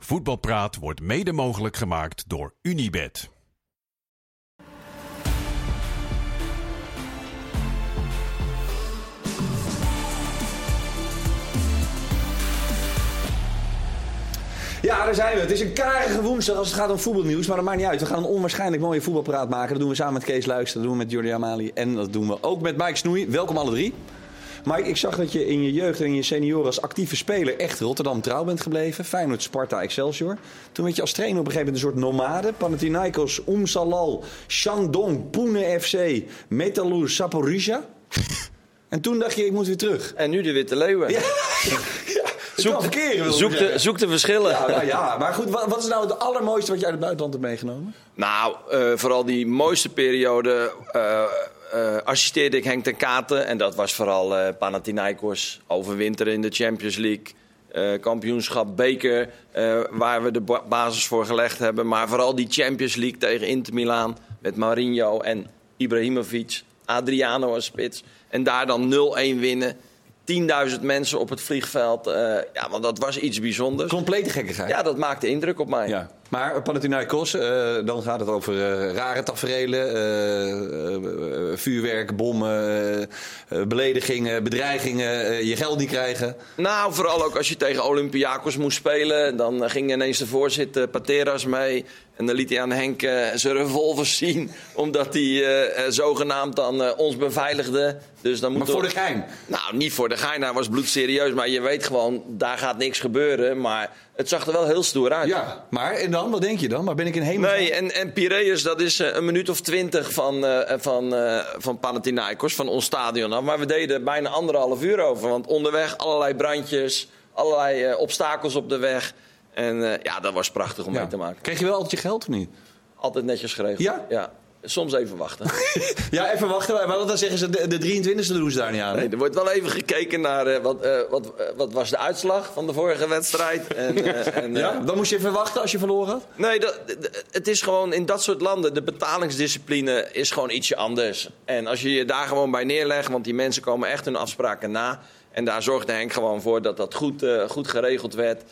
Voetbalpraat wordt mede mogelijk gemaakt door Unibed. Ja, daar zijn we. Het is een karige woensdag als het gaat om voetbalnieuws. Maar dat maakt niet uit. We gaan een onwaarschijnlijk mooie voetbalpraat maken. Dat doen we samen met Kees Luister. Dat doen we met Jordi Amali. En dat doen we ook met Mike Snoei. Welkom alle drie. Mike, ik zag dat je in je jeugd en in je senioren als actieve speler echt Rotterdam trouw bent gebleven. Feyenoord, Sparta, Excelsior. Toen werd je als trainer op een gegeven moment een soort nomade. Panathinaikos, Umsalal, Shandong, Pune FC, Metalur, Saporizia. en toen dacht je, ik moet weer terug. En nu de Witte Leeuwen. Ja. Zoek, de, zoek de verschillen. Ja, nou ja, maar goed, wat, wat, is nou het allermooiste wat je uit het buitenland hebt meegenomen? Nou, uh, vooral die mooiste periode uh, uh, assisteerde ik Henk ten Katen. En dat was vooral uh, Panathinaikos, overwinteren in de Champions League. Uh, kampioenschap, beker, waar we de ba basis voor gelegd hebben. Maar vooral die Champions League tegen Inter Milaan met Marinho en Ibrahimovic. Adriano als spits. En daar dan 0-1 winnen. 10.000 mensen op het vliegveld. Ja, want dat was iets bijzonders. Complete gekkigheid. Ja, dat maakte indruk op mij. Ja. Maar Panathinaikos, uh, dan gaat het over uh, rare taferelen, uh, vuurwerk, bommen, beledigingen, bedreigingen, je geld niet krijgen. Nou, vooral ook als je tegen Olympiakos moest spelen. Dan ging ineens de voorzitter Pateras mee. En dan liet hij aan Henk zijn revolvers zien, omdat hij zogenaamd dan ons beveiligde. Dus dan moet maar voor de gein? Nou, niet voor de gein, hij was bloedserieus. Maar je weet gewoon, daar gaat niks gebeuren. Maar het zag er wel heel stoer uit. Ja, maar en dan? Wat denk je dan? Maar ben ik in hemel? Nee, en, en Piraeus, dat is uh, een minuut of twintig van, uh, van, uh, van Panathinaikos, van ons stadion af. Maar we deden bijna anderhalf uur over. Want onderweg allerlei brandjes, allerlei obstakels op de weg. En ja, dat was prachtig om ja. mee te maken. Kreeg je wel altijd je geld of niet? Altijd netjes geregeld. Ja? Ja. Soms even wachten. ja, even wachten. Maar dan zeggen ze, de, de 23e doen ze daar niet aan. Nee, er wordt wel even gekeken naar uh, wat, uh, wat, wat was de uitslag van de vorige wedstrijd. En, en, ja, dan moest je even wachten als je verloren had? Nee, dat, het is gewoon in dat soort landen, de betalingsdiscipline is gewoon ietsje anders. En als je je daar gewoon bij neerlegt, want die mensen komen echt hun afspraken na. En daar zorgde Henk gewoon voor dat dat goed, goed geregeld werd.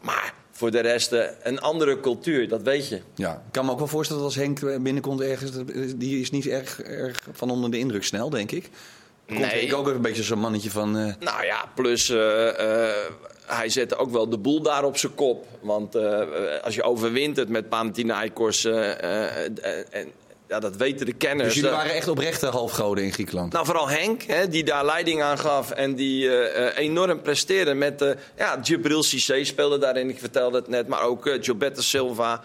Maar voor de rest een andere cultuur, dat weet je. Ja, ik kan me ook wel voorstellen dat als Henk binnenkomt ergens, die is niet erg, erg van onder de indruk snel, denk ik. Komt nee. Henk ook even een beetje zo'n mannetje van... Uh... Nou ja, plus uh, uh, hij zette ook wel de boel daar op zijn kop. Want als je overwint het met Panathinaikos en ja, dat weten de kenners. Dus jullie waren echt oprechte halfgoden in Griekenland? Nou, vooral Henk, hè, die daar leiding aan gaf en die uh, enorm presteerde. Met, uh, ja, Gibril Cissé speelde daarin, ik vertelde het net. Maar ook uh, Gilberto Silva.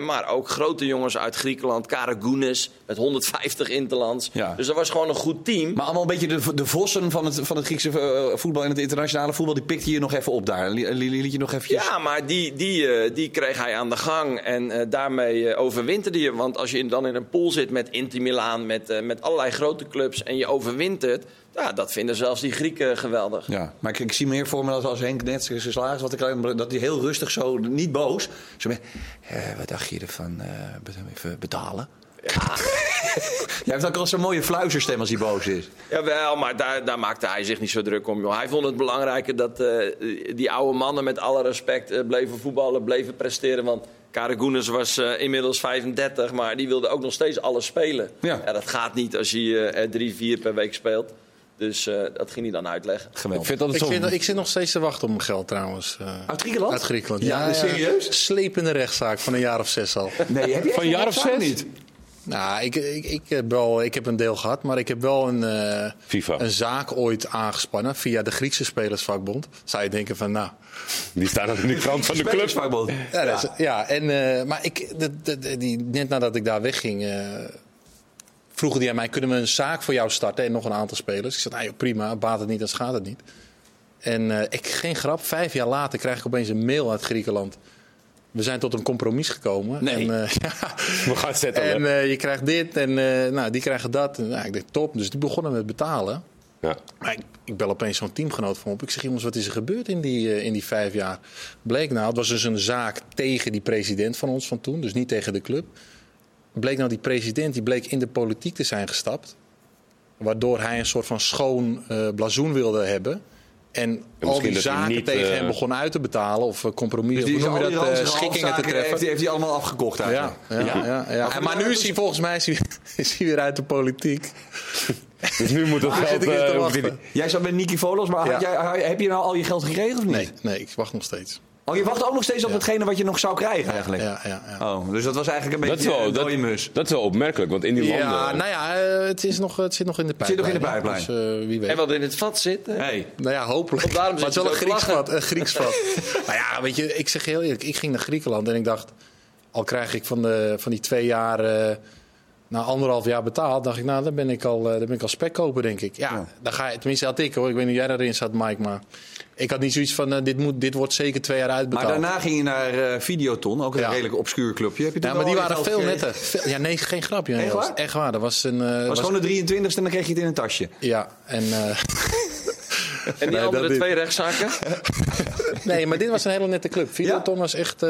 Maar ook grote jongens uit Griekenland. Karagounis met 150 interlands. Ja. Dus dat was gewoon een goed team. Maar allemaal een beetje de, de vossen van het, van het Griekse voetbal en het internationale voetbal. Die pikte je nog even op daar. Liet je nog eventjes... Ja, maar die, die, die kreeg hij aan de gang. En daarmee overwinterde je. Want als je dan in een pool zit met Inter Milaan, met, met allerlei grote clubs en je overwint het. Ja, dat vinden zelfs die Grieken geweldig. Ja, maar ik, ik zie meer voor me dat als Henk net zijn salaris wat ik dat hij heel rustig zo, niet boos. Zo met, eh, wat dacht je ervan? Uh, even betalen. Ja. Jij hebt ook al zo'n mooie fluizerstem als hij boos is. Jawel, maar daar, daar maakte hij zich niet zo druk om. Joh. Hij vond het belangrijker dat uh, die oude mannen met alle respect uh, bleven voetballen, bleven presteren. Want Karagounis was uh, inmiddels 35, maar die wilde ook nog steeds alles spelen. Ja. ja dat gaat niet als je drie, vier per week speelt. Dus uh, dat ging hij dan uitleggen. Geweldig. Ik, vind dat ik, vind, ik zit nog steeds te wachten op mijn geld trouwens. uit Griekenland? Uit Griekenland, ja. ja serieus? Slepende rechtszaak van een jaar of zes al. Nee, heb je van een jaar of zes? niet? Nou, ik, ik, ik, heb wel, ik heb een deel gehad, maar ik heb wel een, uh, een zaak ooit aangespannen via de Griekse Spelersvakbond. Zou je denken van, nou... Die staan in de krant van de club. Ja, ja. Is, ja en, uh, maar ik, de, de, de, die, net nadat ik daar wegging, uh, vroegen die aan mij, kunnen we een zaak voor jou starten? En nog een aantal spelers. Ik zei, nou, prima, baat het niet, dan schaadt het niet. En ik, geen grap, vijf jaar later krijg ik opeens een mail uit Griekenland. We zijn tot een compromis gekomen. Nee. En, uh, ja. We gaan zetten. En uh, je krijgt dit en nou, die krijgen dat. En, nou, ik denk top. Dus die begonnen met betalen. Ja. Maar ik, ik bel opeens zo'n teamgenoot van op. Ik zeg, jongens, wat is er gebeurd in die, in die vijf jaar? Bleek nou, het was dus een zaak tegen die president van ons van toen. Dus niet tegen de club. Bleek nou, die president die bleek in de politiek te zijn gestapt. Waardoor hij een soort van schoon blazoen wilde hebben. En al misschien die zaken niet, tegen eh, hem begon uit te betalen of eh, compromis, Dus die, al die dat, eh, schikkingen te treffen. heeft, hij- heeft hij allemaal afgekocht Ja, eigenlijk. ja, ja, ja, Maar En, maar nu is hij volgens mij is hij, is hij weer uit de politiek. Dus nu moet het geld... eh, Jij zat met Nicky Volos, maar had jij, heb je nou al je geld gekregen of niet? Nee, nee, ik wacht nog steeds. Oh, je wacht ook nog steeds op Ja. hetgene wat je nog zou krijgen eigenlijk? Ja, ja, ja. Oh, dus dat was eigenlijk een Dat beetje wel, een dat, mus. dat is wel opmerkelijk, want in die Ja, landen... nou ja, eh, het, is nog, het zit nog in de zit nog pijplijn. in de pijplijn. Dus eh, wie weet. En wat in het vat zit. eh, Hey. Nou ja, hopelijk. Of daarom maar het is wel een Grieks vat. Een Grieks vat. nou ja, weet je, ik zeg heel eerlijk. Ik ging naar Griekenland en ik dacht... Al krijg ik van, de, van die twee jaar... eh, na anderhalf jaar betaald, dacht ik, nou, dan ben ik al, eh, dan ben ik al spek kopen, denk ik. Ja, Ja. dan ga je, tenminste had ik hoor. Ik weet niet hoe jij daarin zat, Mike, maar ik had niet zoiets van, eh, dit, moet, dit wordt zeker twee jaar Maar uitbetaald. daarna ging je naar eh, Videoton, ook een Ja. redelijk obscuur clubje. Heb je ja, maar die waren veel gekregen? netter. Veel- ja, nee, geen grapje. Echt waar? Echt waar. Dat was een... eh, Het was was- gewoon de 23ste en dan kreeg je het in een tasje. Ja, en... eh, En die Nee, andere twee rechtszaken. Nee, maar dit was een hele nette club. Videoton Ja? was echt...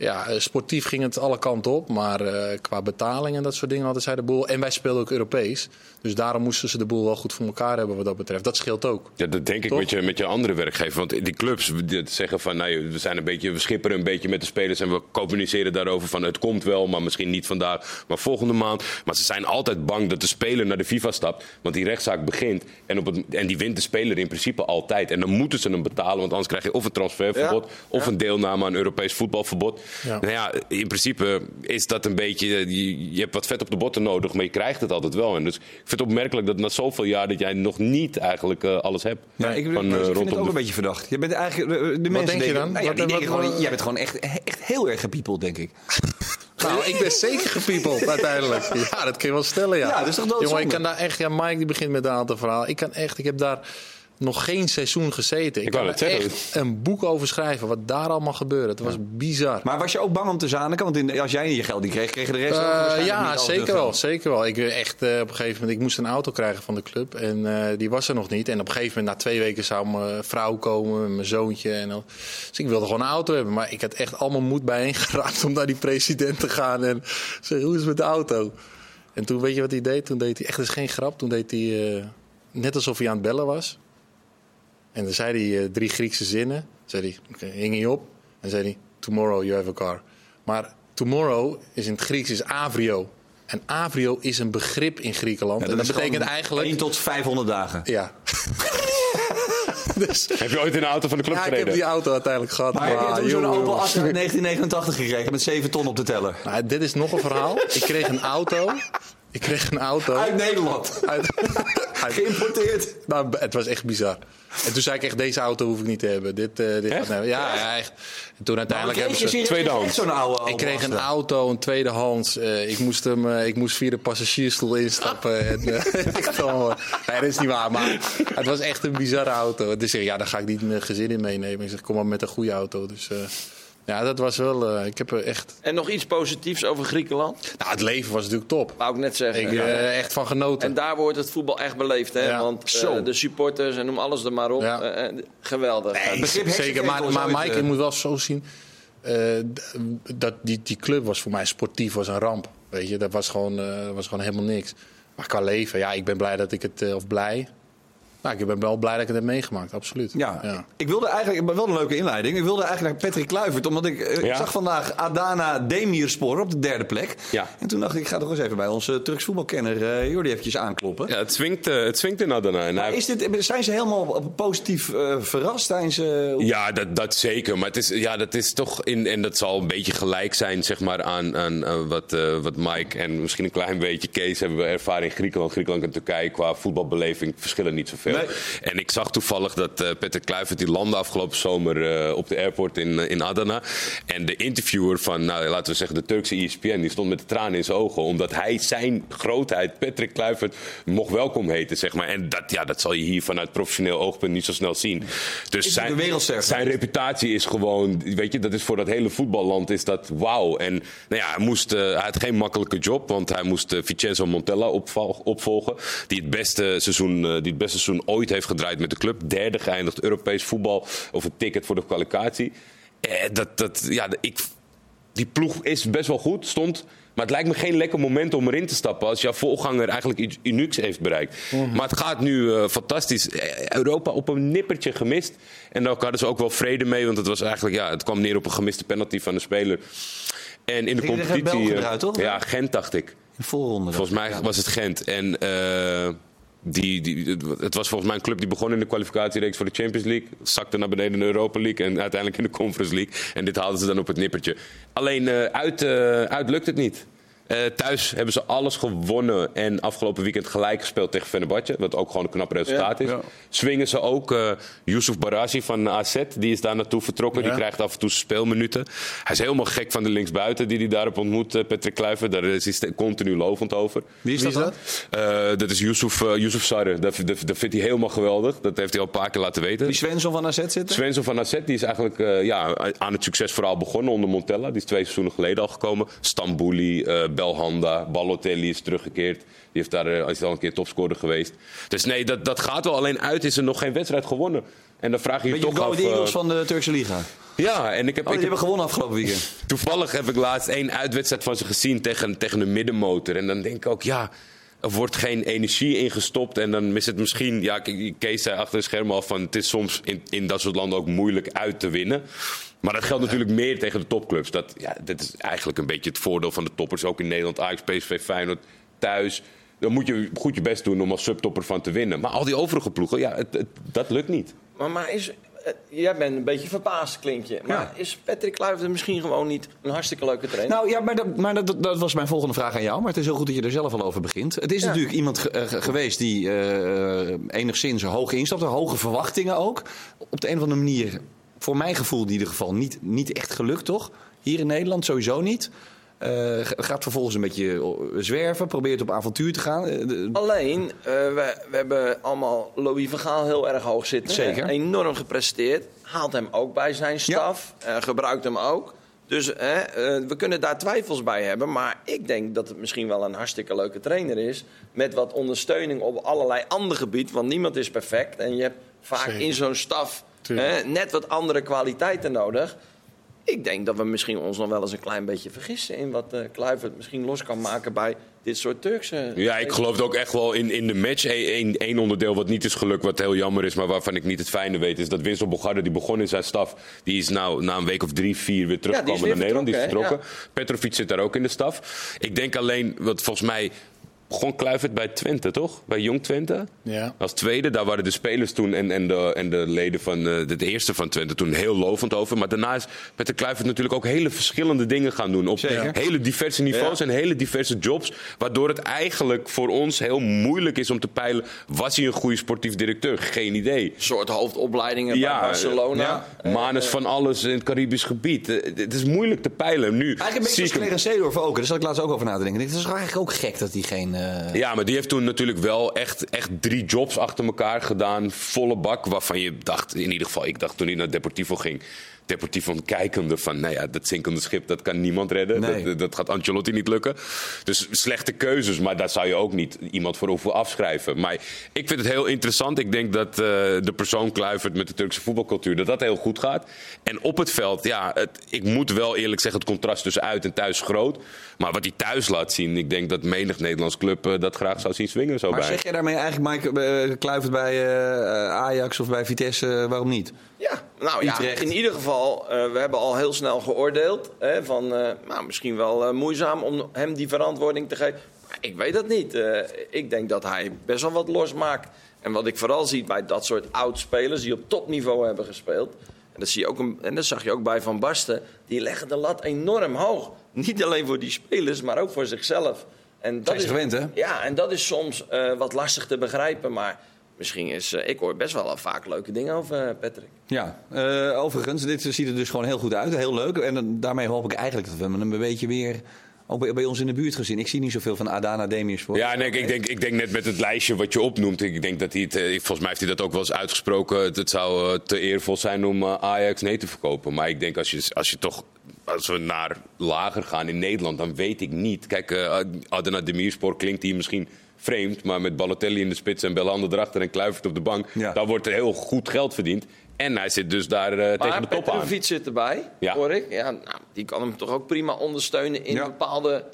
ja, eh, sportief ging het alle kanten op. Maar eh, qua betaling en dat soort dingen hadden zij de boel. En wij speelden ook Europees. Dus daarom moesten ze de boel wel goed voor elkaar hebben wat dat betreft. Dat scheelt ook. Ja, dat denk ik met je, met je andere werkgever. Want die clubs die zeggen van, nou, we zijn een beetje, we schipperen een beetje met de spelers en we communiceren daarover van, het komt wel, maar misschien niet vandaag, maar volgende maand. Maar ze zijn altijd bang dat de speler naar de FIFA stapt, want die rechtszaak begint en, op het, en die wint de speler in principe altijd. En dan moeten ze hem betalen, want anders krijg je of een transferverbod Ja. of een deelname aan Europees voetbalverbod. Ja. Nou ja, in principe is dat een beetje, je, je hebt wat vet op de botten nodig, maar je krijgt het altijd wel. En dus ik vind het opmerkelijk dat na zoveel jaar dat jij nog niet eigenlijk eh, alles hebt. Ja, ik, van, ik eh, vind het ook de een beetje verdacht. Je bent eigenlijk, de, de mensen denk je dan? Nou ja, Wat- die wat- denken gewoon, wat- jij bent gewoon echt, echt heel erg gepiepeld, denk ik. Nou, ik ben zeker gepiepeld uiteindelijk. Ja, dat kun je wel stellen, ja. Ja, dat is toch? Jongen, ik kan daar echt... Ja, Mike die begint met een aantal verhalen. Ik kan echt... Ik heb daar nog geen seizoen gezeten. Ik, Ik kan er echt een boek over schrijven. Wat daar allemaal gebeurde. Het was bizar. Maar was je ook bang om te zaniken? Want in, als jij je geld niet kreeg, kreeg je de rest ook Eh, ja, zeker wel, zeker wel. Ik eh, echt eh, op een gegeven moment, ik moest een auto krijgen van de club en eh, die was er nog niet. En op een gegeven moment, na twee weken, zou mijn vrouw komen, mijn zoontje. En dan, dus ik wilde gewoon een auto hebben, maar ik had echt allemaal moed bijeengeraapt om naar die president te gaan en zeggen hoe is het met de auto? En toen weet je wat hij deed? Toen deed hij echt, dat is geen grap, toen deed hij eh, net alsof hij aan het bellen was. En dan zei hij eh, drie Griekse zinnen. Zei hij, hing hij op. En zei hij, tomorrow you have a car. Maar tomorrow is in het Grieks is avrio. En avrio is een begrip in Griekenland. Ja, en dat betekent eigenlijk... 1 tot 500 dagen. Ja. dus, Heb je ooit in de auto van de club ja, ik heb die auto uiteindelijk gehad. Maar heb je Ah, toen zo'n Opel. Astra uit 1989 gekregen met 7 ton op de teller? Nou, dit is nog een verhaal. Ik kreeg een auto. Ik kreeg een auto. Uit Nederland. Uit, uit- Geïmporteerd. Nou, het was echt bizar. En toen zei ik echt, deze auto hoef ik niet te hebben. Dit, eh, dit Echt? ja, ja, echt. En toen uiteindelijk hebben ze... tweedehands. zo'n oude Ik kreeg een auto, een tweedehands. Eh, ik, moest hem, eh, ik moest via de passagiersstoel instappen. en, echt allemaal- nee, dat is niet waar. Maar het was echt een bizarre auto. Dus ik, ja, daar ga ik niet mijn gezin in meenemen. Ik zeg, kom maar met een goede auto. Dus eh, ja, dat was wel... eh, ik heb er echt... En nog iets positiefs over Griekenland. Nou, het leven was natuurlijk top. Wou ik net zeggen. Ik eh, echt van genoten. En daar wordt het voetbal echt beleefd. Hè? Ja. Want eh, de supporters en noem alles er maar op. Ja. Geweldig. Nee, begrip Zeker, maar, maar Mike, je moet wel zo zien. dat die, die club was voor mij sportief was een ramp. Weet je, dat was gewoon, was gewoon helemaal niks. Maar qua leven, ja, ik ben blij dat ik het, of blij. Nou, ik ben wel blij dat ik het heb meegemaakt, absoluut. Ja. ik wilde eigenlijk, maar wel een leuke inleiding. Ik wilde eigenlijk naar Patrick Kluivert, omdat ik, eh, Ja. zag vandaag Adana Demirspor op de derde plek. Ja. En toen dacht ik, ik ga toch eens even bij onze Turks voetbalkenner eh Jordi eventjes aankloppen. Ja, het swingt, eh, het swingt in Adana. En Maar hij- is dit, zijn ze helemaal positief eh, verrast? Zijn ze... Ja, dat, dat zeker. Maar het is, ja, dat is toch in, en dat zal een beetje gelijk zijn zeg maar, aan, aan, wat, eh, wat Mike en misschien een klein beetje Kees hebben we ervaren in Griekenland. Griekenland en Turkije qua voetbalbeleving verschillen niet zoveel. Nee. En ik zag toevallig dat eh Peter Kluivert die landde afgelopen zomer eh, op de airport in, eh, in Adana. En de interviewer van, nou, laten we zeggen, de Turkse ESPN, die stond met de tranen in zijn ogen. Omdat hij zijn grootheid, Patrick Kluivert, mocht welkom heten, zeg maar. En dat, ja, dat zal je hier vanuit professioneel oogpunt niet zo snel zien. Dus Is zijn, zijn reputatie is gewoon, weet je, dat is voor dat hele voetballand is dat wauw. En nou ja, hij, moest, hij had geen makkelijke job, want hij moest Vincenzo Montella opvolgen. Die het, beste seizoen, die het beste seizoen ooit heeft gedraaid met de club. Derde geëindigd Europees voetbal of een ticket voor de kwalificatie. Eh, dat, dat, ja, ik, die ploeg is best wel goed, stond Maar het lijkt me geen lekker moment om erin te stappen als jouw voorganger eigenlijk iets unieks heeft bereikt. Maar het gaat nu eh, fantastisch. Eh, Europa op een nippertje gemist. En daar hadden ze ook wel vrede mee, want het, was eigenlijk, ja, het kwam neer op een gemiste penalty van de speler. En in de competitie. Eh, eruit, toch? Ja, Gent dacht ik. In de voorronde. Volgens mij was het Gent. En eh, die, die, het was volgens mij een club die begon in de kwalificatiereeks voor de Champions League. Zakte naar beneden in de Europa League en uiteindelijk in de Conference League. En dit haalden ze dan op het nippertje. Alleen eh, uit, eh, uit lukt het niet. Eh, thuis hebben ze alles gewonnen en afgelopen weekend gelijk gespeeld tegen Fenerbahce. Wat ook gewoon een knap resultaat Ja, is. ja. Swingen ze ook eh Yusuf Barazi van AZ. Die is daar naartoe vertrokken. Ja. Die krijgt af en toe speelminuten. Hij is helemaal gek van de linksbuiten die hij daarop ontmoet, eh, Patrick Kluivert. Daar is hij continu lovend over. Wie is dat dat is Yusuf, eh Yusuf Sarre. Dat, dat, dat vindt hij helemaal geweldig. Dat heeft hij al een paar keer laten weten. Die Svensson van AZ zitten? Svensson van AZ die is eigenlijk ja, aan het succesverhaal begonnen onder Montella. Die is twee seizoenen geleden al gekomen. Stambouli, Belhanda, Balotelli is teruggekeerd. Die heeft daar, eh, is al een keer topscorer geweest. Dus nee, dat, dat gaat wel. Alleen uit is er nog geen wedstrijd gewonnen. En dan vraag je je toch af... Ahead Eagles eh, van de Turkse Liga. Ja, en ik heb... Oh, ik die heb hebben gewonnen afgelopen weekend. Toevallig heb ik laatst één uitwedstrijd van ze gezien tegen, tegen een middenmotor. En dan denk ik ook, ja, er wordt geen energie ingestopt. En dan is het misschien, ja, Kees zei achter de schermen al van... het is soms in, in dat soort landen ook moeilijk uit te winnen. Maar dat geldt natuurlijk meer tegen de topclubs. Dat, ja, dat is eigenlijk een beetje het voordeel van de toppers. Ook in Nederland, Ajax, PSV, Feyenoord, thuis. Dan moet je goed je best doen om als subtopper van te winnen. Maar al die overige ploegen, ja, het, het- dat lukt niet. Maar, maar is, eh, jij bent een beetje verbaasd, klink je. Maar Ja. is Patrick Kluivert misschien gewoon niet een hartstikke leuke trainer? Nou ja, maar, dat, maar dat, dat was mijn volgende vraag aan jou. Maar het is heel goed dat je er zelf al over begint. Het is Ja. natuurlijk iemand ge- eh, ge- geweest die eh, enigszins hoog instapte. Hoge verwachtingen ook. Op de een of andere manier, voor mijn gevoel in ieder geval, niet, niet echt gelukt toch? Hier in Nederland sowieso niet. Eh, gaat vervolgens een beetje eh, zwerven, probeert op avontuur te gaan. Eh, Alleen, we, we hebben allemaal Louis van Gaal heel erg hoog zitten. Zeker. Enorm gepresteerd. Haalt hem ook bij zijn staf. gebruikt hem ook. Dus we kunnen daar twijfels bij hebben. Maar ik denk dat het misschien wel een hartstikke leuke trainer is. Met wat ondersteuning op allerlei andere gebieden. Want niemand is perfect. En je hebt vaak Zeker. in zo'n staf Eh, net wat andere kwaliteiten nodig. Ik denk dat we misschien ons nog wel eens een klein beetje vergissen... in wat eh Kluivert misschien los kan maken bij dit soort Turkse... Ja, ik geloof ook echt wel in, in de match. Eén één onderdeel wat niet is gelukt, wat heel jammer is, maar waarvan ik niet het fijne weet, is dat Winsel Bogarde, die begon in zijn staf, die is nou na een week of drie, vier weer teruggekomen naar Nederland. Die is vertrokken, vertrokken. Petrovic zit daar ook in de staf. Ik denk alleen, wat volgens mij begon Kluivert bij Twente, toch? Bij Jong Twente? Ja. Als tweede, daar waren de spelers toen en, en, de, en de leden van eh, de, de eerste van Twente toen heel lovend over. Maar daarna is Peter Kluivert natuurlijk ook hele verschillende dingen gaan doen. Op Zeker. hele diverse niveaus Ja. en hele diverse jobs. Waardoor het eigenlijk voor ons heel moeilijk is om te peilen. Was hij een goede sportief directeur? Geen idee. soort hoofdopleidingen Ja, bij Barcelona. ja. Manus van alles in het Caribisch gebied. Eh, Het is moeilijk te peilen. Nu Eigenlijk een beetje als Clarence Seedorf ook. Daar zat ik laatst ook over na te denken. Het is eigenlijk ook gek dat hij geen... eh, Ja, maar die heeft toen natuurlijk wel echt, echt drie jobs achter elkaar gedaan. Volle bak. Waarvan je dacht, in ieder geval, ik dacht toen hij naar Deportivo ging. Deportivo kijkende van, nou ja, dat zinkende schip, dat kan niemand redden. Nee. Dat, dat gaat Ancelotti niet lukken. Dus slechte keuzes, maar daar zou je ook niet iemand voor hoeven afschrijven. Maar ik vind het heel interessant. Ik denk dat eh, de persoon Kluivert met de Turkse voetbalcultuur, dat dat heel goed gaat. En op het veld, ja, het, ik moet wel eerlijk zeggen, het contrast tussen uit en thuis is groot. Maar wat hij thuis laat zien, ik denk dat menig Nederlands club eh, dat graag zou zien swingen zo Maar bij. zeg je daarmee eigenlijk, Mike, eh, Kluivert bij eh, Ajax of bij Vitesse, waarom niet? Ja, nou ja, Utrecht. in ieder geval, eh, we hebben al heel snel geoordeeld. Hè, van, eh, nou, misschien wel eh, moeizaam om hem die verantwoording te geven. Maar ik weet dat niet. Ik denk dat hij best wel wat losmaakt. En wat ik vooral zie bij dat soort oud-spelers die op topniveau hebben gespeeld. En dat, zie je ook een, en dat zag je ook bij Van Basten. Die leggen de lat enorm hoog. Niet alleen voor die spelers, maar ook voor zichzelf. En dat is, gewend, hè? Ja, en dat is soms wat lastig te begrijpen. Maar misschien is... eh, ik hoor best wel vaak leuke dingen over eh, Patrick. Ja, eh, overigens, dit ziet er dus gewoon heel goed uit. Heel leuk. En dan- daarmee hoop ik eigenlijk dat we hem een beetje weer... Ook bij, bij ons in de buurt gezien. Ik zie niet zoveel van Adana Demirspor. Ja, nee, ik, denk, ik denk net met het lijstje wat je opnoemt. Ik denk dat hij het, volgens mij heeft hij dat ook wel eens uitgesproken. Het, het zou te eervol zijn om Ajax nee te verkopen. Maar ik denk als je, als je toch, als we naar lager gaan in Nederland, dan weet ik niet. Kijk, eh Adana Demirspor klinkt hier misschien vreemd. Maar met Balotelli in de spits en Belander erachter en Kluivert op de bank. Ja. Dan wordt er heel goed geld verdiend. En hij zit dus daar eh, tegen de top aan. Petrovic zit erbij, Ja. hoor ik. Ja, nou, die kan hem toch ook prima ondersteunen in Ja. bepaalde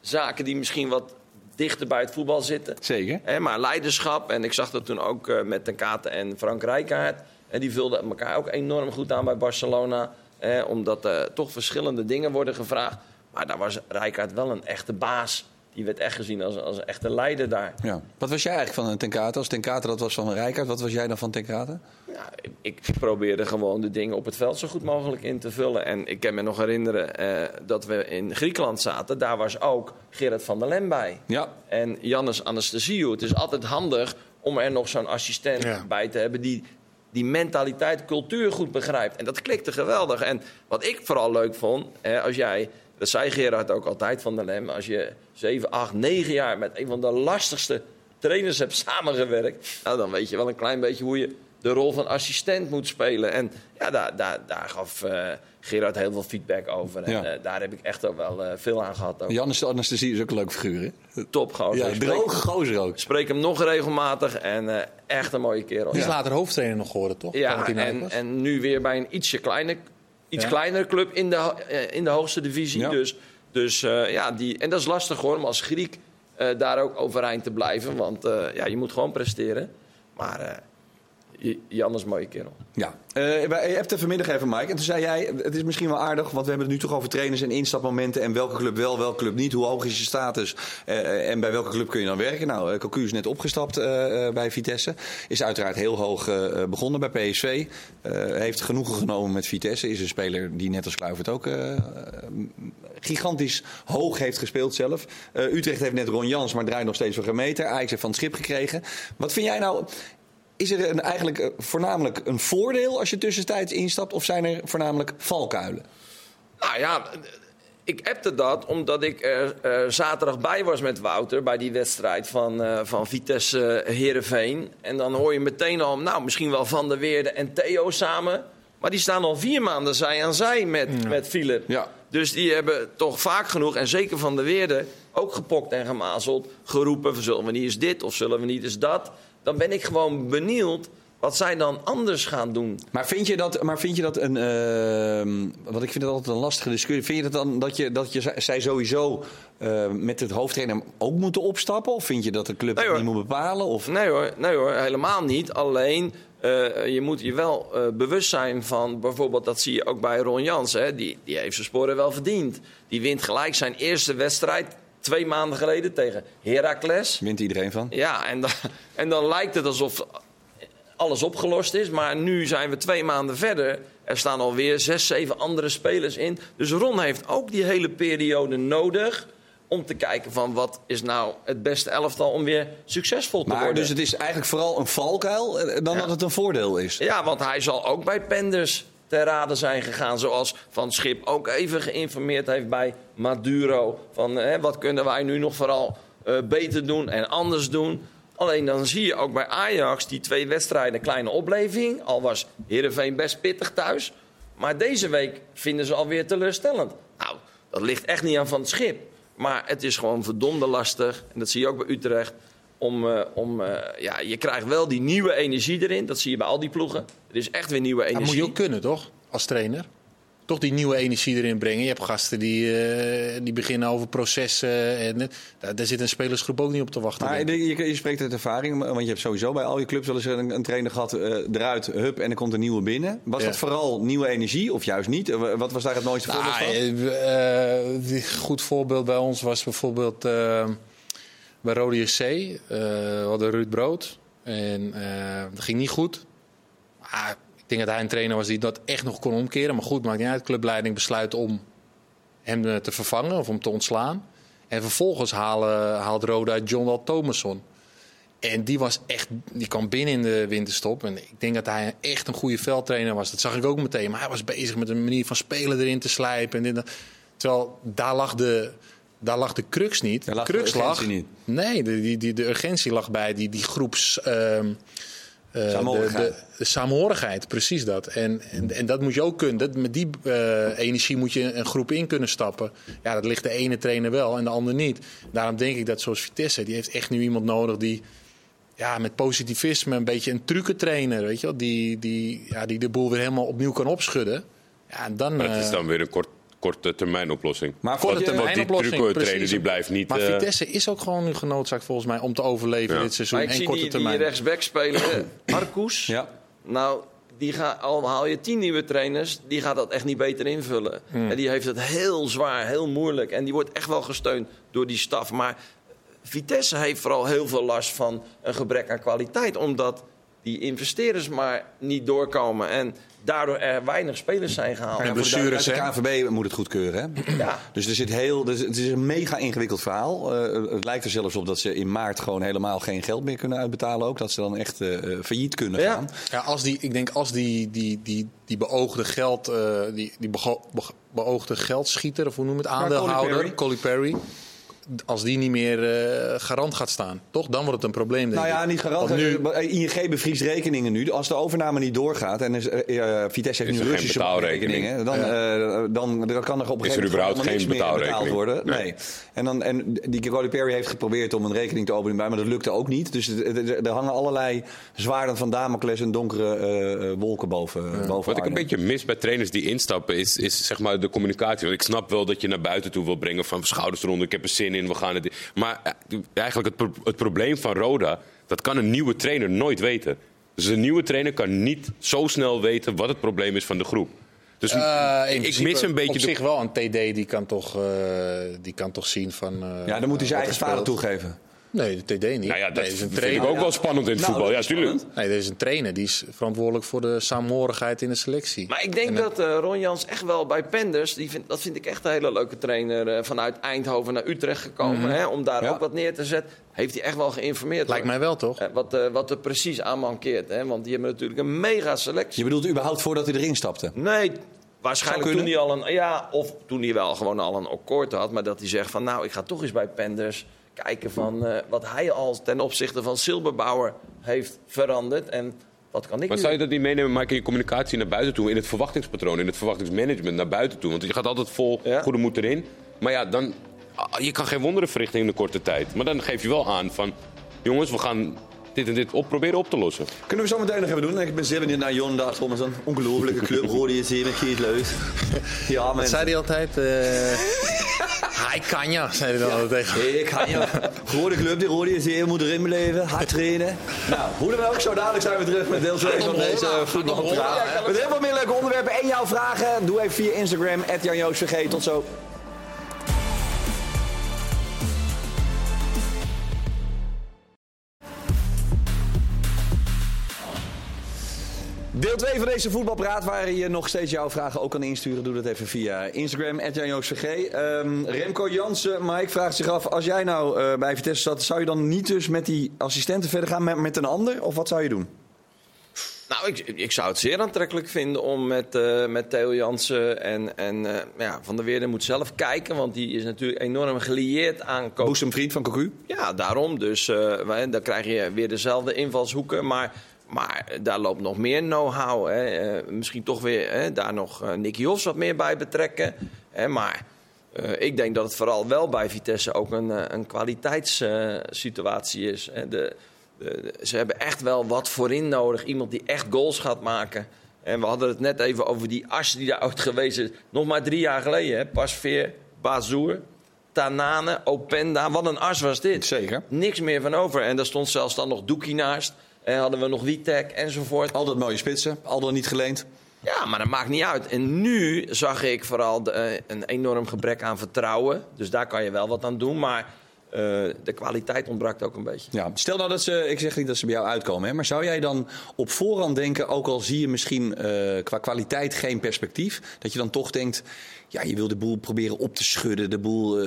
zaken die misschien wat dichter bij het voetbal zitten. Zeker. Hè, maar leiderschap, en ik zag dat toen ook eh, met Ten Kate en Frank Rijkaard. En die vulden elkaar ook enorm goed aan bij Barcelona. Hè, omdat er toch verschillende dingen worden gevraagd. Maar daar was Rijkaard wel een echte baas. Die werd echt gezien als, als een echte leider daar. Ja. Wat was jij eigenlijk van Ten Kate? Als Ten Kate dat was van Rijkaard, wat was jij dan van Ten Kate? Ja, ik, ik probeerde gewoon de dingen op het veld zo goed mogelijk in te vullen. En ik kan me nog herinneren eh, dat we in Griekenland zaten. Daar was ook Gerard van der Lem bij. Ja. En Jannes Anastasiou. Het is altijd handig om er nog zo'n assistent Ja. bij te hebben die die mentaliteit, cultuur goed begrijpt. En dat klikte geweldig. En wat ik vooral leuk vond, hè, als jij, dat zei Gerard ook altijd van der Lem, als je 7, 8, 9 jaar met een van de lastigste trainers hebt samengewerkt, nou, dan weet je wel een klein beetje hoe je de rol van assistent moet spelen. En ja, daar, daar, daar gaf eh, Gerard heel veel feedback over. En Ja. eh, daar heb ik echt ook wel eh, veel aan gehad. Ook. Jannes de Anesthesie is ook een leuk figuur, hè? Top gozer. Ja, droge gozer ook. spreek hem nog regelmatig en eh, echt een mooie kerel. Die is later hoofdtrainer nog geworden, toch? Ja, en, en nu weer bij een ietsje kleiner, iets Ja. kleinere club in de, eh, in de hoogste divisie. Ja. Dus, dus eh, ja, die, en dat is lastig hoor, om als Griek eh, daar ook overeind te blijven. Want ja, je moet gewoon presteren. Maar J- Jan is een mooie kerel. Ja, Eh, wij- je hebt er vanmiddag even, Mike. En toen zei jij, het is misschien wel aardig, want we hebben het nu toch over trainers en instapmomenten. En welke club wel, welke club niet. Hoe hoog is je status eh, en bij welke club kun je dan werken? Nou, eh, Cocu is net opgestapt eh, eh, bij Vitesse. Is uiteraard heel hoog begonnen bij PSV. Eh, heeft genoegen genomen met Vitesse. Is een speler die net als Kluivert ook gigantisch hoog heeft gespeeld zelf. Eh, Utrecht heeft net Ron Jans, maar draait nog steeds voor meter. Ajax heeft van het schip gekregen. Wat vind jij nou... Is er een, eigenlijk eh, voornamelijk een voordeel als je tussentijds instapt? Of zijn er voornamelijk valkuilen? Nou ja, ik appte dat omdat ik er eh, zaterdag bij was met Wouter bij die wedstrijd van, eh, van Vitesse Herenveen. En dan hoor je meteen al, nou misschien wel Van der Weerde en Theo samen. Maar die staan al vier maanden zij aan zij met, met Philip. Ja. Dus die hebben toch vaak genoeg, en zeker Van der Weerde, ook gepokt en gemazeld. Geroepen, zullen we niet eens dit of zullen we niet eens dat? Dan ben ik gewoon benieuwd wat zij dan anders gaan doen. Maar vind je dat, maar vind je dat een. ehm, wat ik vind dat altijd een lastige discussie. Vind je dat dan dat, je, dat je, zij sowieso eh, met het hoofdtrainer ook moeten opstappen? Of vind je dat de club Nee, niet moet bepalen? Of... Nee hoor, nee hoor, helemaal niet. Alleen, eh, je moet je wel eh, bewust zijn van... bijvoorbeeld, dat zie je ook bij Ron Jans. Hè, die, die heeft zijn sporen wel verdiend. Die wint gelijk zijn eerste wedstrijd... twee maanden geleden tegen Heracles. Wint iedereen van? Ja, en dan, en dan lijkt het alsof alles opgelost is. Maar nu zijn we twee maanden verder. Er staan alweer zes, zeven andere spelers in. Dus Ron heeft ook die hele periode nodig... om te kijken van wat is nou het beste elftal om weer succesvol te Maar worden. dus het is eigenlijk vooral een valkuil eh, dan Ja. dat het een voordeel is. Ja, want hij zal ook bij Penders ter rade zijn gegaan. Zoals Van Schip ook even geïnformeerd heeft bij Maduro. Van hè, wat kunnen wij nu nog vooral eh, beter doen en anders doen. Alleen dan zie je ook bij Ajax die twee wedstrijden kleine opleving. Al was Heerenveen best pittig thuis. Maar deze week vinden ze alweer teleurstellend. Nou, dat ligt echt niet aan Van Schip. Maar het is gewoon verdomde lastig. En dat zie je ook bij Utrecht. Om, eh, om, eh, ja, je krijgt wel die nieuwe energie erin. Dat zie je bij al die ploegen. Er is echt weer nieuwe Dat energie. moet je ook kunnen, toch? Als trainer. Toch die nieuwe energie erin brengen. Je hebt gasten die, eh, die beginnen over processen. En, daar, daar zit een spelersgroep ook niet op te wachten. Maar je, je spreekt uit ervaring, want je hebt sowieso bij al je clubs wel eens een, een trainer gehad eh, eruit, hup, en er komt een nieuwe binnen. Was Ja. dat vooral nieuwe energie of juist niet? Wat was daar het mooiste voorbeeld Nou, van? eh, eh, een goed voorbeeld bij ons was bijvoorbeeld bij Rode JC. eh, we hadden Ruud Brood. En eh, dat ging niet goed. Ah, ik denk dat hij een trainer was die dat echt nog kon omkeren. Maar goed, maakt niet uit. Clubleiding besluit om hem eh, te vervangen of om te ontslaan. En vervolgens halen, haalt Roda John Thomasson. En die was echt, die kwam binnen in de winterstop. En ik denk dat hij echt een goede veldtrainer was. Dat zag ik ook meteen. Maar hij was bezig met een manier van spelen erin te slijpen. En. Terwijl daar lag de, daar lag de crux niet. Daar lag de crux lag, niet. Nee, de, die, die, de urgentie lag bij die, die groeps. ehm, eh, Samenhorigheid. De, de, de samenhorigheid, precies dat. En, en, en dat moet je ook kunnen. Dat, met die eh, energie moet je een groep in kunnen stappen. Ja, dat ligt de ene trainer wel en de ander niet. Daarom denk ik dat zoals Vitesse, die heeft echt nu iemand nodig die ja, met positivisme een beetje een trucentrainer, weet je wel, die, die, ja, die de boel weer helemaal opnieuw kan opschudden. Ja, en dan, Maar het is eh, dan weer een kort, korte termijn oplossing. Maar Korte je- termijn. Die oplossing, precies. die blijft niet... Maar eh, Vitesse is ook gewoon nu genoodzaakt volgens mij om te overleven Ja. dit seizoen. Maar ik en zie korte die, die termijn. rechtsback spelen, Arcus. Ja. Nou, die gaat, al haal je tien nieuwe trainers, die gaat dat echt niet beter invullen. En die heeft het heel zwaar, heel moeilijk. En die wordt echt wel gesteund door die staf. Maar Vitesse heeft vooral heel veel last van een gebrek aan kwaliteit. Omdat die investeerders maar niet doorkomen. En daardoor er weinig spelers zijn gehaald. En de blessures, De KNVB moet het goedkeuren. Hè? Ja. Dus er zit heel, dus het is een mega ingewikkeld verhaal. Eh, het lijkt er zelfs op dat ze in maart gewoon helemaal geen geld meer kunnen uitbetalen. Ook dat ze dan echt eh, eh, failliet kunnen Ja. gaan. Ja, als die, ik denk als die, die, die, die beoogde geld, eh, die, die bego- beoogde geldschieter, of hoe noem je het, aandeelhouder, Colin Colin Perry, als die niet meer eh, garant gaat staan, toch? Dan wordt het een probleem, denk Nou ja, ik. niet garant. Want nu, Eh, ING bevriest rekeningen nu. Als de overname niet doorgaat en is, eh, eh, Vitesse heeft Is nu Russische rekeningen, dan, eh, dan, dan kan er op een Is gegeven er moment geen meer betaald betaalrekening? worden. Nee. Nee. En, dan, en die Roddy Perry heeft geprobeerd om een rekening te openen bij, maar dat lukte ook niet. Dus er hangen allerlei zwaarden van Damocles en donkere eh, eh, wolken boven, boven Wat ik een beetje mis bij trainers die instappen, is, is zeg maar de communicatie. Want ik snap wel dat je naar buiten toe wil brengen van schouders eronder, ik heb er zin in, we gaan het. Maar eh, eigenlijk het, pro- het probleem van Roda, dat kan een nieuwe trainer nooit weten. Dus een nieuwe trainer kan niet zo snel weten wat het probleem is van de groep. Dus eh, in ik mis een beetje op de zich wel een TD die kan toch, eh, die kan toch zien van. eh, Ja, dan moet hij zijn eigen er vader toegeven. Nee, de TD niet. Nou ja, dat nee, is een vind ik trainer. ook wel spannend in het Nou, voetbal. Ja, dat is tuurlijk. Nee, er is een trainer die is verantwoordelijk voor de saamhorigheid in de selectie. Maar ik denk En, dat eh, Ron Jans echt wel bij Penders, die vind, dat vind ik echt een hele leuke trainer, eh, vanuit Eindhoven naar Utrecht gekomen. hè, om daar Ja. ook wat neer te zetten. Heeft hij echt wel geïnformeerd. Lijkt hoor. mij wel, toch? Eh, wat, eh, wat er precies aan mankeert. Hè? Want die hebben natuurlijk een mega selectie. Je bedoelt überhaupt voordat hij erin stapte? Nee, waarschijnlijk toen hij al een. Ja, of toen hij wel gewoon al een akkoord had. Maar dat hij zegt van nou, ik ga toch eens bij Penders kijken van eh, wat hij al ten opzichte van Silberbauer heeft veranderd. En wat kan ik Maar nu? zou je dat niet meenemen, Mike, in je communicatie naar buiten toe? In het verwachtingspatroon, in het verwachtingsmanagement naar buiten toe? Want je gaat altijd vol Ja. goede moed erin. Maar ja, dan, ah, je kan geen wonderen verrichten in een korte tijd. Maar dan geef je wel aan van... Jongens, we gaan dit en dit op, proberen op te lossen. Kunnen we zo meteen nog even doen? Ik ben niet naar Jon daar met zo'n ongelofelijke club. Rode is hier met Geert Leus. Ja, Wat mensen. zei hij altijd? eh hij kan ja, zei hij dan altijd tegen. Ik ga je. Rode club, die rode is hier, moet erin blijven, hard trainen. Nou, hoe dan ook, zo dadelijk zijn we terug met deel 2 van deze voetbalpraat. Met heel veel meer leuke onderwerpen en jouw vragen. Doe even via Instagram, @janjoosvg. Tot zo. Deel 2 van deze voetbalpraat, waar je nog steeds jouw vragen ook kan insturen. Doe dat even via Instagram, @janjoosvg. Ehm Remco Jansen, Mike vraagt zich af, als jij nou eh, bij Vitesse zat, zou je dan niet dus met die assistenten verder gaan, met, met een ander? Of wat zou je doen? Nou, ik, ik zou het zeer aantrekkelijk vinden om met, eh, met Theo Jansen en, en eh, ja, Van der Weerden moet zelf kijken. Want die is natuurlijk enorm gelieerd aan vriend van Cocu? Ja, daarom. Dus wij- dan krijg je weer dezelfde invalshoeken. Maar, maar daar loopt nog meer know-how. hè. Eh, misschien toch weer hè, daar nog eh, Nicky Hofs wat meer bij betrekken. Hè, maar eh, ik denk dat het vooral wel bij Vitesse ook een, een kwaliteitssituatie is. De- ze hebben echt wel wat voorin nodig. Iemand die echt goals gaat maken. En we hadden het net even over die as die daar ooit geweest is. Nog maar drie jaar geleden. Hè. Pasveer, Bazoer, Tanane, Openda. Wat een as was dit. Zeker. Niks meer van over. En daar stond zelfs dan nog Doekie naast. En hadden we nog Witek enzovoort. Altijd mooie spitsen, al dan niet geleend. Ja, maar dat maakt niet uit. En nu zag ik vooral de, eh, een enorm gebrek aan vertrouwen. Dus daar kan je wel wat aan doen. Maar eh, de kwaliteit ontbrak ook een beetje. Ja, stel nou dat ze, ik zeg niet dat ze bij jou uitkomen, hè, maar zou jij dan op voorhand denken, ook al zie je misschien eh, qua kwaliteit geen perspectief, dat je dan toch denkt, ja, je wil de boel proberen op te schudden, de boel